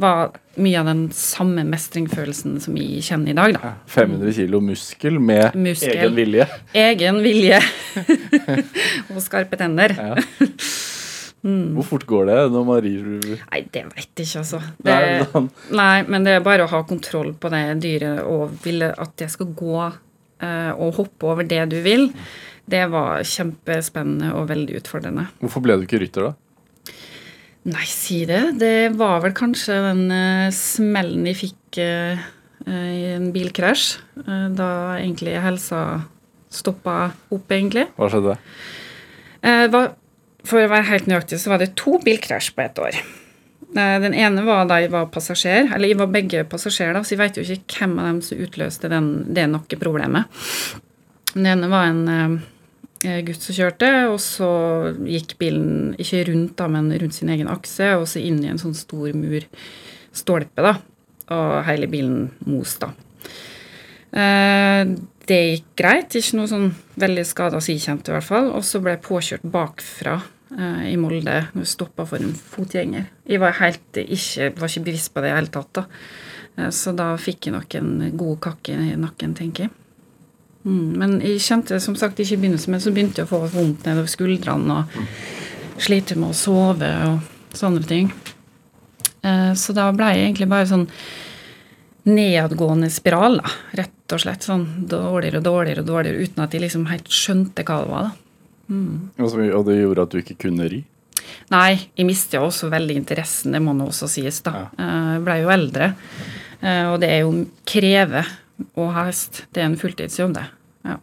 var mye av den samme mestringsfølelsen som vi kjenner i dag, da. 500 kilo muskel med Muskel. egen vilje. Egen vilje og skarpe tenner. Ja. Hvor fort går det når man rir? Nei, det veit jeg ikke, altså. Det, Nei, sånn. nei, men det er bare å ha kontroll på det dyret og ville at det skal gå eh, og hoppe over det du vil. Det var kjempespennende og veldig utfordrende. Hvorfor ble du ikke rytter, da? Nei, si det. Det var vel kanskje den uh, smellen jeg fikk eh, i en bilkrasj. Uh, da egentlig helsa stoppa opp, egentlig. Hva skjedde? Var, for å være helt nøyaktig så var det to bilkrasj på ett år. Den ene var da jeg var passasjer, eller jeg var begge passasjerer, da, så jeg vet jo ikke hvem av dem som utløste den, det nakkeproblemet. Den ene var en eh, gutt som kjørte, og så gikk bilen ikke rundt, da, men rundt sin egen akse, og så inn i en sånn stor murstolpe, da. Og hele bilen mos, da. Eh, det gikk greit, ikke noe sånn veldig skada som jeg i hvert fall. Og så ble jeg påkjørt bakfra eh, i Molde når jeg stoppa for en fotgjenger. Jeg var, helt, ikke, var ikke bevisst på det i det hele tatt, da. Så da fikk jeg nok en god kakke i nakken, tenker jeg. Mm, men jeg kjente som sagt ikke i begynnelsen, men så begynte jeg å få vondt nedover skuldrene og slite med å sove og sånne ting. Eh, Så da ble jeg egentlig bare sånn nedadgående spiral, da, rett og slett. Sånn dårligere og dårligere og dårligere, uten at jeg liksom helt skjønte hva det var. da. Og, og det gjorde at du ikke kunne ri? Nei, jeg mistet jo også veldig interessen, det må nå også sies, da. Ja. Jeg ble jo eldre, eh, og det er jo kreve ha hest. Det er en fulltidsjobb, det. Ja.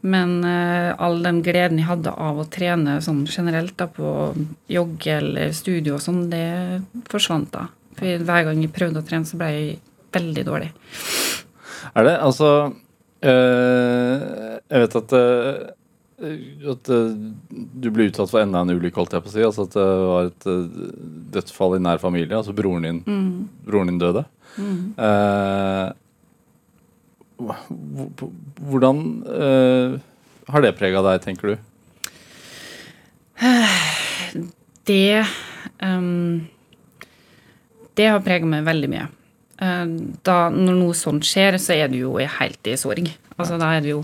Men eh, all den gleden jeg hadde av å trene sånn generelt da, på jogge eller studio og sånn, det forsvant da. For hver gang jeg prøvde å trene, så ble jeg veldig dårlig. Er det? Altså eh, Jeg vet at eh, at eh, du ble utsatt for enda en ulykke, holdt jeg på å si. Altså at det var et dødsfall i nær familie. Altså broren din, broren din døde. Mm. Hvordan eh, har det prega deg, tenker du? Det um, Det har prega meg veldig mye. Eh, da, når noe sånt skjer, så er du jo helt i sorg. Altså, da er det jo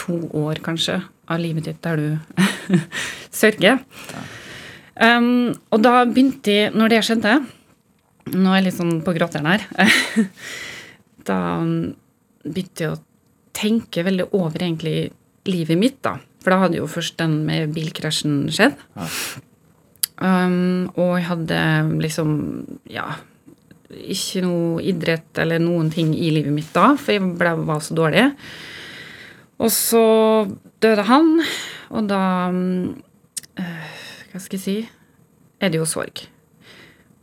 to år, kanskje, av livet ditt der du sørger. Um, og da begynte jeg, når det skjedde Nå er jeg litt sånn på gråteren her. da begynte jeg å tenke veldig over egentlig livet mitt, da. For da hadde jo først den med bilkrasjen skjedd. Um, og jeg hadde liksom, ja Ikke noe idrett eller noen ting i livet mitt da, for jeg ble, var så dårlig. Og så døde han, og da um, eh, Hva skal jeg si Er det jo sorg.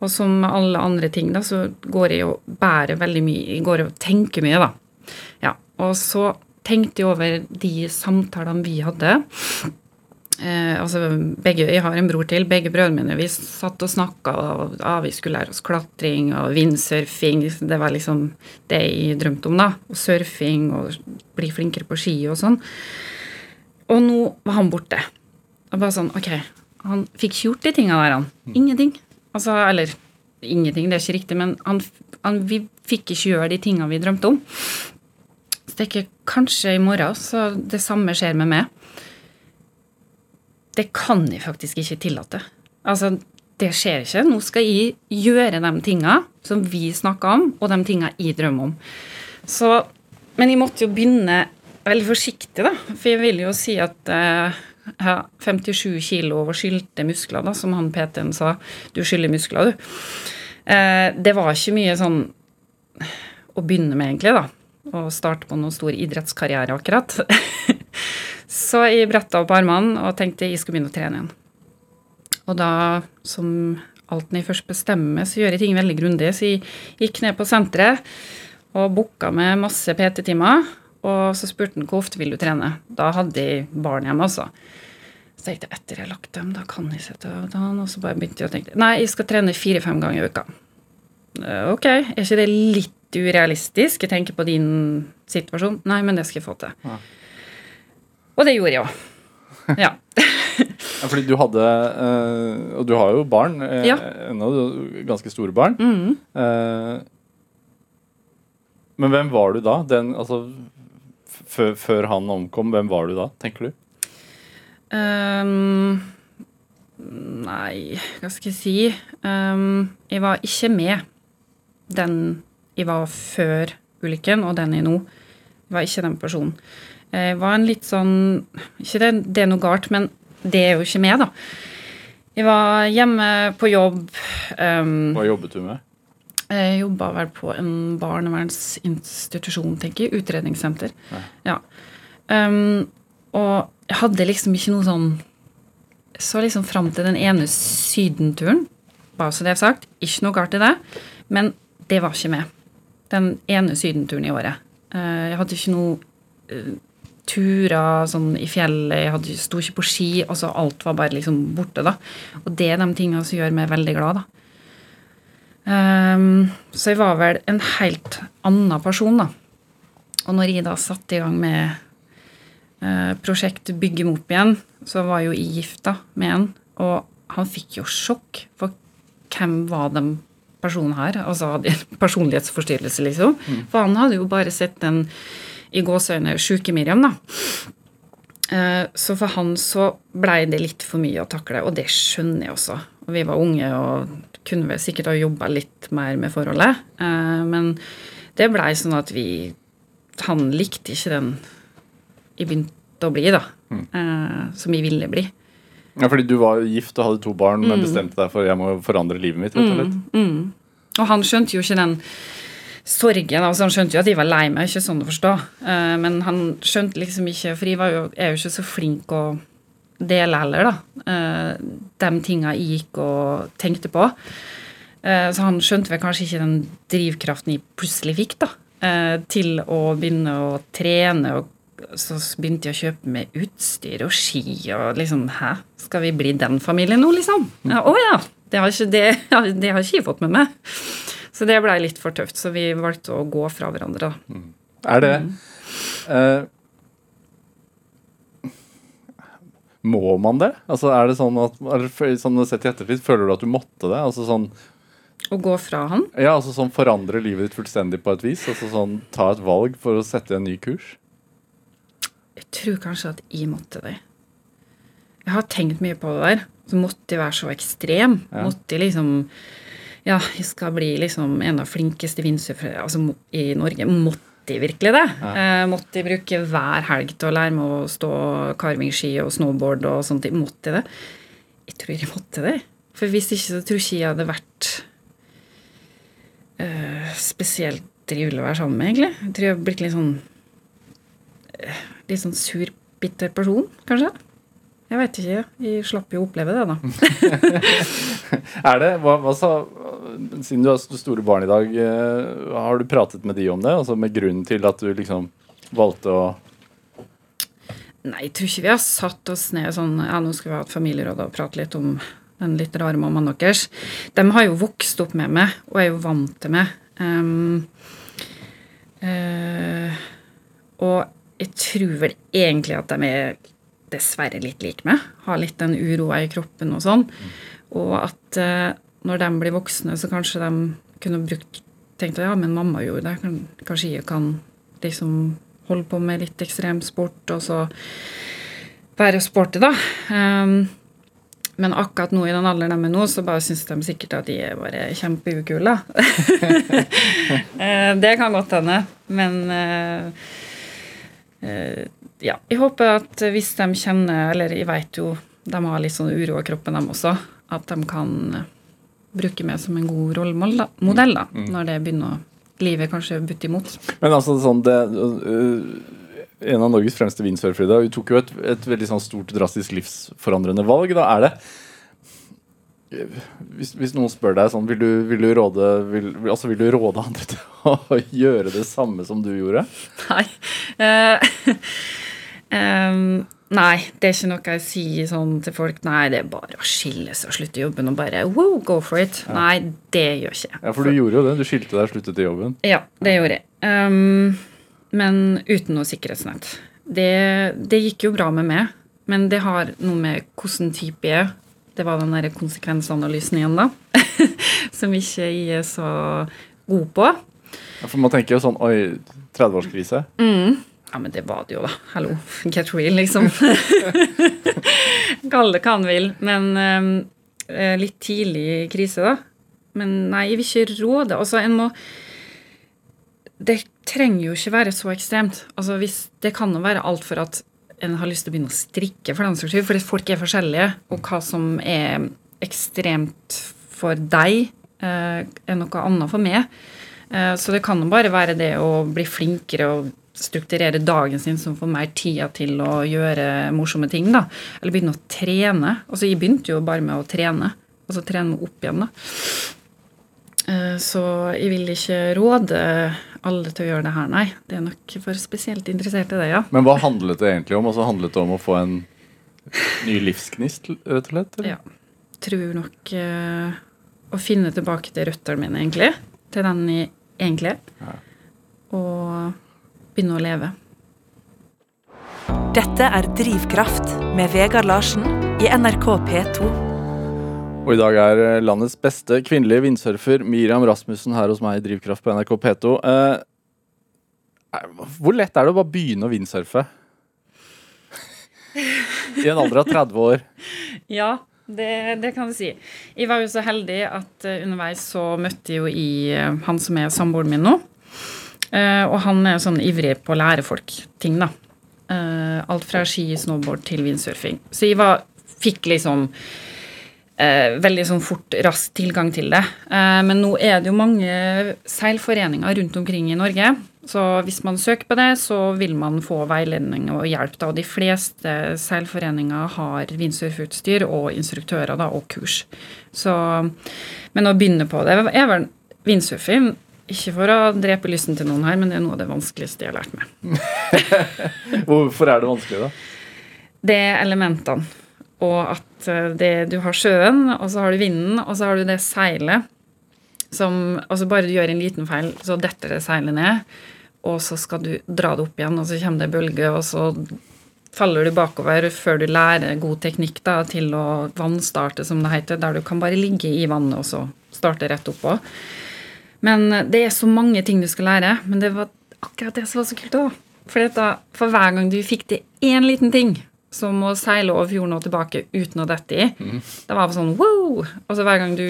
Og som med alle andre ting, da, så går jeg og bærer veldig mye. Jeg går og tenker mye, da. Og så tenkte jeg over de samtalene vi hadde. Eh, altså begge, Jeg har en bror til. Begge brødrene mine vi satt og snakka. Og, ah, vi skulle lære oss klatring og vindsurfing. Det var liksom det jeg drømte om. da, og Surfing og bli flinkere på ski og sånn. Og nå var han borte. Og bare sånn, ok, Han fikk ikke gjort de tinga der, han. Ingenting. Altså, eller ingenting, det er ikke riktig, men han, han, vi fikk ikke gjøre de tinga vi drømte om. Så er ikke kanskje i morgen så det samme skjer med meg. Det kan jeg faktisk ikke tillate. Altså, det skjer ikke. Nå skal jeg gjøre de tinga som vi snakker om, og de tinga jeg drømmer om. Så, men jeg måtte jo begynne veldig forsiktig, da. For jeg vil jo si at eh, jeg har 57 kilo over skylte muskler, da, som han PT-en sa. Du skylder muskler, du. Eh, det var ikke mye sånn å begynne med, egentlig, da. Å starte på noen stor idrettskarriere, akkurat. Så jeg bretta opp armene og tenkte jeg skulle begynne å trene igjen. Og da, som alt når jeg først bestemmer, så gjør jeg ting veldig grundig. Så jeg gikk ned på senteret og booka med masse PT-timer. Og så spurte han hvor ofte vil du trene. Da hadde jeg barn hjemme, altså. Så tenkte jeg etter jeg har lagt dem, da kan jeg sette av dagen. Og så bare begynte jeg å tenke nei, jeg skal trene fire-fem ganger i uka. Eh, Ok, er ikke det litt urealistisk? Jeg tenker på din situasjon. Nei, men det skal jeg få til. Ja. Og det gjorde jeg òg. Ja. Fordi du hadde eh, Og du har jo barn eh, Ja. ennå, ganske store barn. Mm. Eh, men hvem var du da? Den, altså, før han omkom, hvem var du da, tenker du? Um, nei, hva skal jeg si? um, jeg var ikke med den jeg var før ulykken, og den jeg er nå. Jeg var ikke den personen. Jeg var en litt sånn Ikke det, det er noe galt, men det er jo ikke meg, da. Jeg var hjemme på jobb. Um, Hva jobbet du med? jeg jobba vel på en barnevernsinstitusjon, tenker jeg. Utredningssenter. Ja. Um, og jeg hadde liksom ikke noe sånn Så liksom fram til den ene sydenturen, bare så det er sagt, ikke noe galt i det, men det var ikke med. Den ene sydenturen i året. Eh, jeg hadde ikke noe eh, turer sånn i fjellet, jeg hadde, sto ikke på ski. altså Alt var bare liksom borte, da. Og det er de tingene som gjør meg veldig glad, da. Um, så jeg var vel en helt annen person, da. Og når jeg da satte i gang med uh, prosjekt Bygge meg opp igjen, så var jo jeg gifta med en, og han fikk jo sjokk. For hvem var den personen her? Altså hadde personlighetsforstyrrelse, liksom. For han hadde jo bare sett den i gåseøyne sjuke Miriam, da. Eh, Så for han så blei det litt for mye å takle, og det skjønner jeg også. Og vi var unge og kunne vel sikkert ha jobba litt mer med forholdet. Eh, Men det blei sånn at vi Han likte ikke den jeg begynte å bli, da. Mm. Som jeg ville bli. Ja, fordi du var gift og hadde to barn, men bestemte deg for jeg må forandre livet mitt. rett og slett. Mm. Og han skjønte jo ikke den sorgen. altså Han skjønte jo at jeg var lei meg, ikke sånn å forstå. Eh, men han skjønte liksom ikke For jeg var jo, er jo ikke så flink å dele heller, da. Uh, de tinga jeg gikk og tenkte på. Eh, så han skjønte vel kanskje ikke den drivkraften jeg plutselig fikk, da. eh, til å begynne å trene. og så begynte jeg å kjøpe med utstyr og ski og liksom Hæ, skal vi bli den familien nå, liksom? Ja, Å ja! Det har, ikke, det, det har ikke jeg fått med meg. Så det blei litt for tøft, så vi valgte å gå fra hverandre. da. Er det eh, Må man det? Altså, er det sånn at sånn sett i ettertid, Føler du at du måtte det? Altså sånn, Å gå fra han? ja, altså sånn Forandre livet ditt fullstendig på et vis? Altså sånn Ta et valg for å sette en ny kurs? Tror kanskje at jeg måtte det. Jeg har tenkt mye på det der. Så måtte jeg være så ekstrem. Ja. Måtte jeg liksom Ja, jeg skal bli liksom en av flinkeste vindsurfere altså, i Norge. Måtte jeg virkelig det? Eh, måtte jeg bruke hver helg til å lære meg å stå carvingski og snowboard og sånt? Måtte jeg det? Jeg tror jeg måtte det. For hvis ikke, så tror jeg ikke jeg hadde vært eh, spesielt trivelig å være sammen med, egentlig. Jeg tror jeg har blitt litt sånn eh, Litt sånn sur, bitter person, kanskje. Jeg veit ikke. Jeg slapp jo å oppleve det, da. Er det, hva, hva sa, Siden du har store barn i dag, eh, har du pratet med de om det? Altså Med grunnen til at du liksom valgte å Nei, jeg tror ikke vi har satt oss ned sånn Ja, nå skal vi ha et familieråd og prate litt om den litt rare mammaen deres. De har jo vokst opp med meg og er jo vant til meg. Um, uh, og jeg tror vel egentlig at de er dessverre litt like meg. Har litt den uroa i kroppen og sånn. Og at eh, når de blir voksne, så kanskje de kunne brukt tenkt at ja, men mamma gjorde det. Kanskje jeg kan liksom holde på med litt ekstremsport, og så være sporty, da. Um, men akkurat nå i den alderen de er nå, så bare syns de sikkert at de er bare kjempeukule. Eh, det kan godt hende. Men eh, ja, jeg håper at hvis de kjenner Eller jeg vet jo de har litt sånn uro i kroppen, dem også. At de kan bruke meg som en god rollemodell, da, mm. når det begynner å livet kanskje butte imot. Men altså sånn det, øh, En av Norges fremste windsurfere i dag hun tok jo et, et veldig sånn stort, drastisk livsforandrende valg. Da er det hvis, hvis noen spør deg sånn, vil du, vil du, råde, vil, altså, vil du råde andre til å gjøre det samme som du gjorde? Nei. Uh, um, nei, det er ikke noe jeg sier sånn til folk. Nei, det er bare å skille seg og slutte jobben og bare wow, go for it. Nei, det gjør ikke jeg. Ja, For du gjorde jo det. Du skilte deg og sluttet i jobben. Ja, det gjorde jeg. Um, men uten noe sikkerhetsnett. Det, det gikk jo bra med meg, men det har noe med hvordan type jeg er. Det var den der konsekvensanalysen igjen, da. som ikke jeg er så god på. Ja, for man tenker jo sånn Oi, 30-årskrise. Ja, men det var det jo, da. Hallo. Get real, liksom. Kall det hva han vil. Men eh, litt tidlig krise, da. Men nei, jeg vil ikke råde. Altså, en må Det trenger jo ikke være så ekstremt. Altså, hvis, det kan jo være alt for at en har lyst til å begynne å strikke, for den saks skyld. Fordi folk er forskjellige, og hva som er ekstremt for deg, eh, er noe annet for meg. Eh, Så det kan jo bare være det å bli flinkere og strukturere dagen sin som får mer tida til å gjøre morsomme ting. da. Eller begynne å trene. Altså, Jeg begynte jo bare med å trene. Altså trene opp igjen, da. Eh, Så jeg vil ikke råde alle til å gjøre det her, nei. Det er nok for spesielt interesserte, det, ja. Men hva handlet det egentlig om? Altså Handlet det om å få en ny livsgnist, rett og slett? eller? ja. Tror nok uh, å finne tilbake til røttene mine, egentlig. Til den jeg egentlig er. Ja. Og begynne å leve. Dette er Drivkraft med Vegard Larsen i NRK P2. Og i dag er eh, landets beste kvinnelige vindsurfer Miriam Rasmussen her hos meg i Drivkraft på NRK P2. Eh, hvor lett er det å bare begynne å vindsurfe? I en alder av 30 år. Ja, det, det kan du si. Jeg var jo så heldig at eh, underveis så møtte jeg jo i eh, han som er samboeren min nå. Og han er sånn ivrig på å lære folk ting, da. Alt fra ski, snowboard til vindsurfing. Så jeg var, fikk liksom eh, veldig sånn fort, rask tilgang til det. Eh, men nå er det jo mange seilforeninger rundt omkring i Norge. Så hvis man søker på det, så vil man få veiledning og hjelp. Da. De fleste seilforeninger har windsurfutstyr og instruktører da, og kurs. Så, men å begynne på det er vel windsurfing. Ikke for å drepe lysten til noen her, men det er noe av det vanskeligste jeg har lært meg. Hvorfor er det vanskelig, da? Det er elementene. Og at eh, det, du har sjøen, og så har du vinden, og så har du det seilet som Altså bare du gjør en liten feil, så detter det seilet ned. og så skal du dra det opp igjen, og så kommer det bølge, og så faller du bakover før du lærer god teknikk da, til å vannstarte, som det heter, der du kan bare ligge i vannet og så starte rett oppå. Men det er så mange ting du skal lære, men det var akkurat det som var så kult òg. For, for hver gang du fikk til én liten ting, som å seile over fjorden og tilbake uten å dette i, det var sånn wow! Og så hver gang du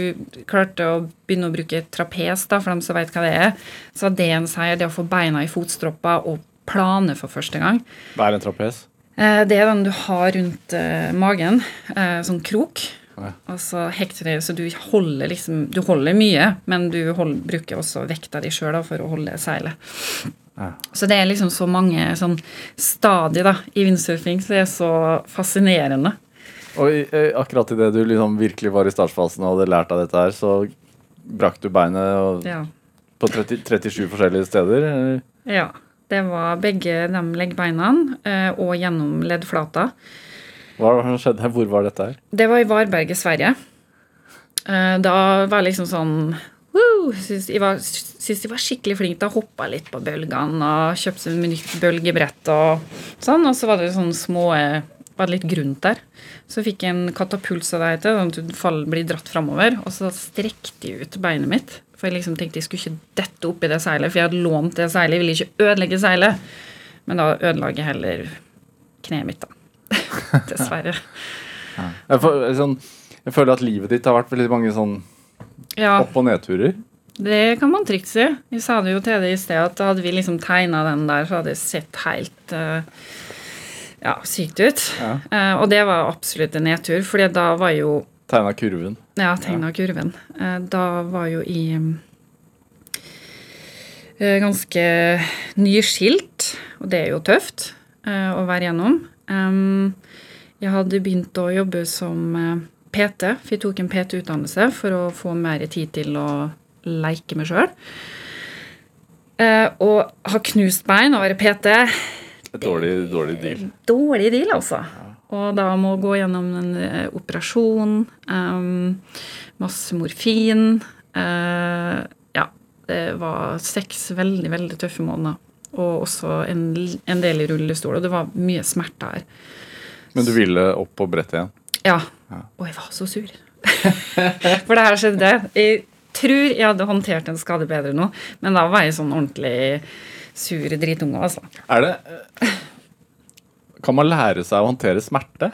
klarte å begynne å bruke trapes, da, for dem som vet hva det er, så var det en seier, det å få beina i fotstroppa og plane for første gang. Hva er en trapes? Eh, Det er den du har rundt eh, magen, eh, sånn krok. Ja. Og så hekter det, så du holder liksom Du holder mye, men du holder, bruker også vekta di sjøl for å holde seilet. Ja. Så det er liksom så mange sånn stadier da, i windsurfing, så det er så fascinerende. Og i, akkurat idet du liksom virkelig var i startfasen og hadde lært av dette her, så brakk du beinet og, Ja. på 30, 37 forskjellige steder? ja. Det var begge de leggbeina og gjennom leddflata. Hva skjedde? Hvor var dette her? Det var i Varberg i Sverige. Da var det liksom sånn Woo! Syns jeg var, skikkelig flink til å hoppe litt på bølgene og kjøpte seg nytt bølgebrett og sånn. Og så var det sånn små Var det litt grunt der. Så fikk jeg en katapult, som det heter, sånn at du blir dratt framover. Og så strekte jeg ut beinet mitt. For jeg liksom tenkte jeg skulle ikke dette oppi det seilet, for jeg hadde lånt det seilet. Jeg ville ikke ødelegge seilet. Men da ødela jeg heller kneet mitt, da. Dessverre. Sånn, jeg føler at livet ditt har vært veldig mange sånn Ja. opp- og nedturer. Det kan man trygt si. Vi sa det jo til deg i sted at hadde vi liksom tegna den der, så hadde det sett helt uh, ja, sykt ut. Ja. Uh, og det var absolutt en nedtur, for da var jo Tegna kurven. Ja, tegna kurven. Uh, da var jo i eh, ganske nyskilt, og det er jo tøft å være gjennom. Um, jeg hadde begynt å jobbe som PT, for jeg tok en PT-utdannelse for å få mer tid til å leke meg sjøl. og ha knust bein og være PT dårlig, dårlig deal. dårlig deal, altså. Og da må gå gjennom en eh, operasjon, um, masse morfin uh, Ja, det var seks veldig, veldig tøffe måneder. Og også en, en del i rullestol, og det var mye smerte her. Men du ville opp på brettet igjen? Ja. Ja. Og jeg var så sur. For det her skjedde. Jeg tror jeg hadde håndtert en skade bedre nå, men da var jeg sånn ordentlig sur dritunge, altså. Er det eh, Kan man lære seg å håndtere smerte?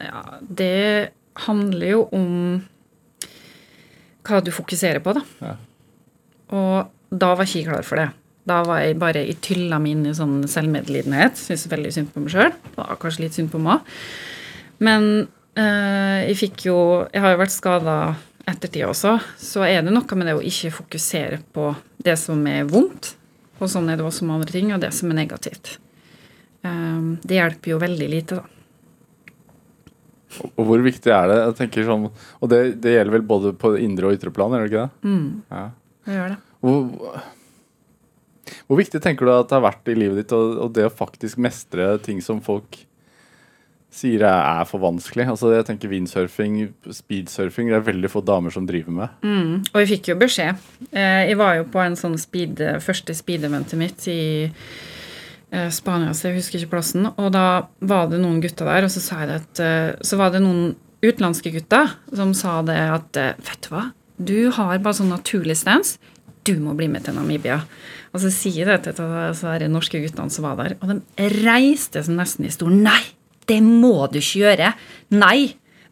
Ja, det handler jo om hva du fokuserer på, da. Ja. Og da var ikke jeg klar for det. Da var jeg bare i tylla mi inn i sånn selvmedlidenhet. Syntes veldig synd på meg sjøl. Var kanskje litt synd på meg. Men eh, jeg fikk jo Jeg har jo vært skada ettertid også, så er det noe med det å ikke fokusere på det som er vondt, og sånn er det også med andre ting, og det som er negativt. Eh, det hjelper jo veldig lite, da. Og og hvor viktig er det? Jeg tenker sånn, Og det, det gjelder vel både på indre og ytre plan, gjør det ikke det? Mm, Ja. det gjør det. Hvor, hvor viktig tenker du at det har vært i livet ditt, og, og det å faktisk mestre ting som folk sier er, for vanskelig? Altså jeg tenker Windsurfing, speedsurfing, det er veldig få damer som driver med. Mm, og vi fikk jo beskjed. Eh, jeg var jo på en sånn speed, første speed-eventet mitt i eh, Spania, så jeg husker ikke plassen. Og da var det noen gutter der, og så sa jeg at eh, Så var det noen utenlandske gutter som sa det at Vet du hva, du har bare sånn naturlig stance. Du må bli med til Namibia. Og så sier jeg det til de norske guttene som var der, og de reiste seg nesten i stolen. Nei, det må du ikke gjøre! Nei!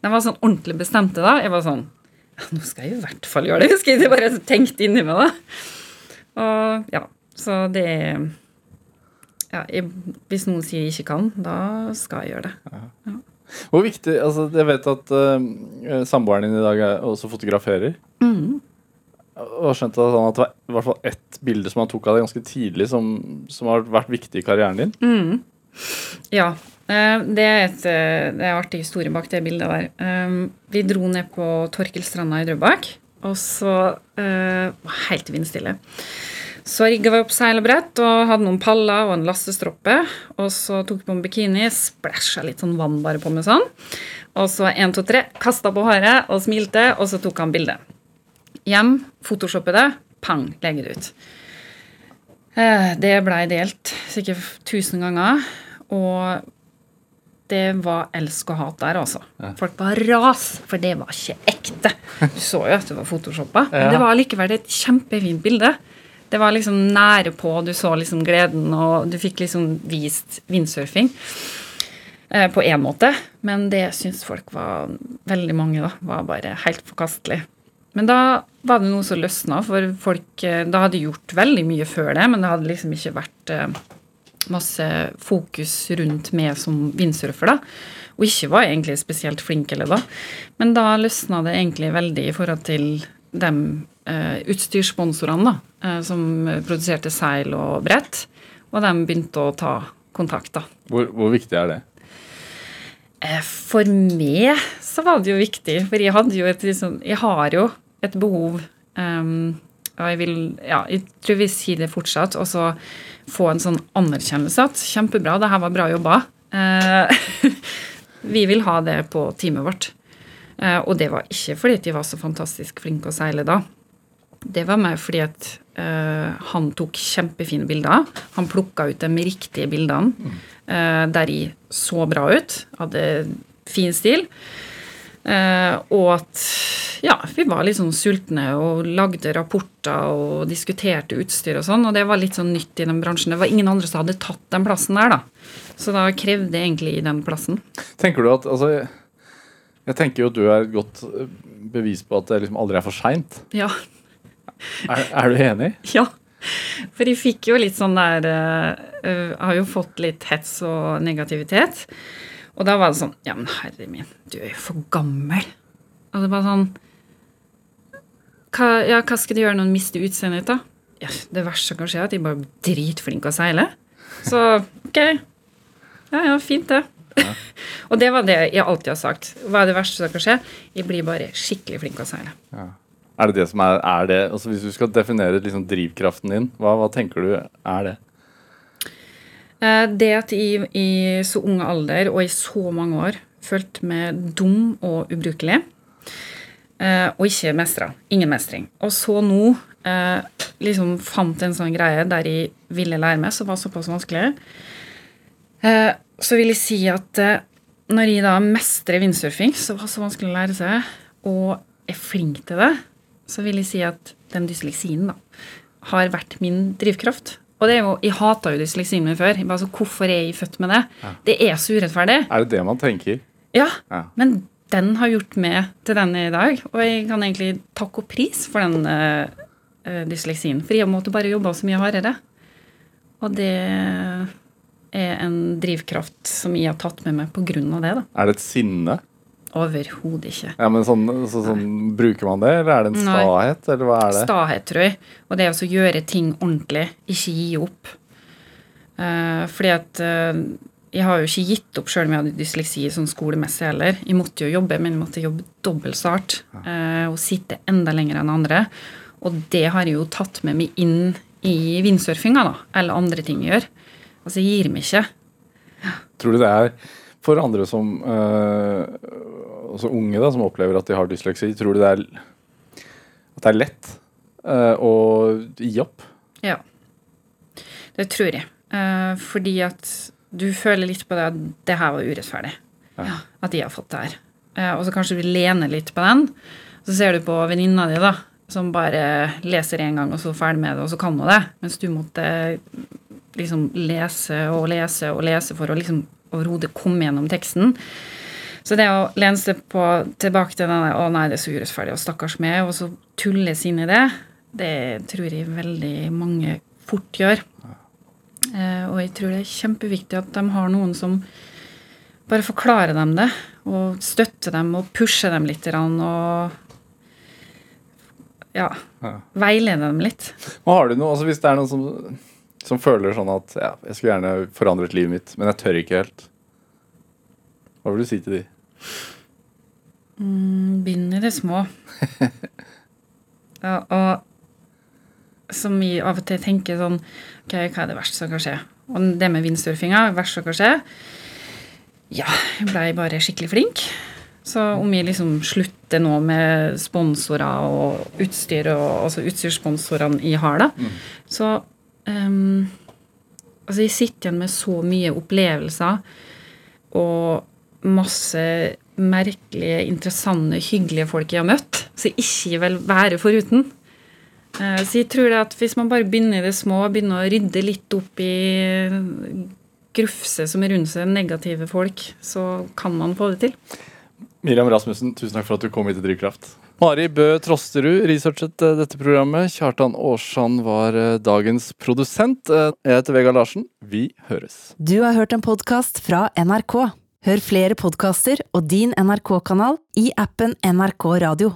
De var sånn ordentlig bestemte da. Jeg var sånn ja, nå skal jeg i hvert fall gjøre det. Husker jeg det bare tenkte inni meg, da. Og ja, så det ja, jeg, Hvis noen sier jeg ikke kan, da skal jeg gjøre det. Hvor viktig, altså Jeg vet at uh, samboeren din i dag er, også fotograferer. Og har skjønt at, det var i hvert fall ett bilde som han tok av deg ganske tidlig, som, som har vært viktig i karrieren din. Ja. eh, Det er, et, eh, det er en artig historie bak det bildet der. Eh, Vi dro ned på Torkelstranda i Drøbak, og så var helt vindstille. Så rigga vi opp seil og brett og hadde noen paller og en lastestroppe. Og så tok vi på en bikini, splæsja litt sånn vann bare på med sånn. Og så én, to, tre, kasta på håret og smilte, og så tok han bilde. Hjem, photoshoppe det, pang, legge det ut. Eh, Det blei delt sikkert tusen ganger, og det var elsk og hat der, altså. Folk var ras, for det var ikke ekte. Du så jo at det var photoshoppa, men det var likevel et kjempefint bilde. Det var liksom nære på, du så liksom gleden, og du fikk liksom vist windsurfing. Eh, på én måte, men det syns folk var veldig mange da, var bare helt forkastelig. Men da var det noe som løsna, for folk eh, da hadde gjort veldig mye før det, men det hadde liksom ikke vært eh, masse fokus rundt meg som vindsurfer, da. Og ikke var egentlig spesielt flink eller da. Men da løsna det egentlig veldig i forhold til de eh, utstyrssponsorene da, eh, som produserte seil og brett, og de begynte å ta kontakt, da. Hvor, hvor viktig er det? Eh, For meg så var det jo viktig, for jeg hadde jo et liksom, Jeg har jo et behov Um, Og jeg vil Ja, jeg tror vi sier det fortsatt, og så få en sånn anerkjennelse at kjempebra, det her var bra jobba. Uh, vi vil ha det på teamet vårt. Uh, og det var ikke fordi de var så fantastisk flinke å seile da. Det var mer fordi at uh, han tok kjempefine bilder. Han plukka ut de riktige bildene eh, der de så bra ut. Hadde fin stil. Eh, og at ja, vi var litt sånn sultne og lagde rapporter og diskuterte utstyr og sånn. Og det var litt sånn nytt i den bransjen. Det var ingen andre som hadde tatt den plassen der, da. Så da krevde jeg egentlig den plassen. Tenker du at altså, jeg, tenker jo at du er et godt eh, bevis på at det liksom aldri er for seint. Ja. Er, er du enig? Ja. For jeg fikk jo litt sånn der eh, har jo fått litt hets og negativitet. Og da var det sånn Ja, men herre min, du er jo for gammel. Og det var sånn hva, Ja, hva skal du gjøre når du mister utseendet ditt, da? Ja, det verste som kan skje, er at jeg bare er dritflink å seile. Så ok. Ja, ja, fint, det. og det var det jeg alltid har sagt. Hva er det verste som kan skje? Jeg blir bare skikkelig flink å seile. Er det det som er, er det, altså Hvis du skal definere liksom drivkraften din, hva, hva tenker du er det? Eh, Det at jeg i så ung alder og i så mange år følte meg dum og ubrukelig, eh, og ikke mestra. Ingen mestring. Og så nå eh, liksom fant en sånn greie der jeg ville lære meg, som var såpass vanskelig, så vil jeg si at når jeg da mestrer vindsurfing, som var så vanskelig å lære seg, og er flink til det, så vil jeg si at den dysleksien da, har vært min drivkraft. Og det er jo, Jeg hata jo dysleksien min før. Bare så, Hvorfor er jeg født med det? Det er så urettferdig. Er det det man tenker? Ja, Ja. men den har gjort meg til den i dag. Og jeg kan egentlig takke og pris for den eh, dysleksien. For jeg måtte bare jobbe så mye hardere. Og det er en drivkraft som jeg har tatt med meg av det. da. Er det et sinne? Overhodet ikke. Ja, men sånn, så, sånn, Bruker man det, eller er det en Nei. stahet, eller hva er det? Stahet, tror jeg. Og det å gjøre ting ordentlig, ikke gi opp. Uh, fordi at uh, jeg har jo ikke gitt opp sjøl om jeg hadde dysleksi sånn skolemessig heller. Jeg måtte jo jobbe, men jeg måtte jobbe dobbelt så hardt uh, og sitte enda lenger enn andre. Og det har jeg jo tatt med meg inn i vindsurfinga, da, eller andre ting jeg gjør. Altså, jeg gir meg ikke. Tror du det er for andre som også unge da, som opplever at de har dysleksi, tror du det er at det er lett øh, å gi opp? Ja. Det tror jeg. Eh, fordi at du føler litt på det at det her var urettferdig. Ja. At de har fått det her. Eh, og så kanskje du lener litt på den. Så ser du på venninna di, da, som bare leser én gang, og så er ferdig med det, og så kan hun det. Mens du måtte liksom lese og lese og lese for å liksom overhodet komme gjennom teksten. Så det å lene seg på, tilbake til den 'Å nei, det er så urettferdig', og 'stakkars meg', og så tulles inn i det, det tror jeg veldig mange fort gjør. Eh, og jeg tror det er kjempeviktig at de har noen som bare forklarer dem det, og støtter dem og pusher dem litt, og ja, Ja. veileder dem litt. Men har du noe, altså Hvis det er noen som, som føler sånn at ja, jeg skulle gjerne forandret livet mitt, men jeg tør ikke helt. Hva vil du si til de? Begynn i det små. ja, og som vi av og til tenker sånn Ok, hva er det verste som kan skje? Og det med vindsurfinga, verste som kan skje Ja, jeg blei bare skikkelig flink. Så om vi liksom slutter nå med sponsorer og utstyr, og, altså utstyrssponsorene jeg har, da, så um, Altså, jeg sitter igjen med så mye opplevelser og masse merkelige, interessante, hyggelige folk jeg har møtt, så jeg ikke vil være foruten. Uh, Så jeg tror det at hvis man bare begynner i det små, begynner å rydde litt opp i grufse som er rundt seg, negative folk, så kan man få det til. Miriam Rasmussen, tusen takk for at du kom hit til Drivkraft. Mari Bø Trosterud researchet eh, dette programmet. Kjartan Aarsand var eh, dagens produsent. Eh, Jeg heter Vegard Larsen. Vi høres. Du har hørt en podkast fra NRK. Hør flere podkaster og din NRK-kanal i appen NRK Radio.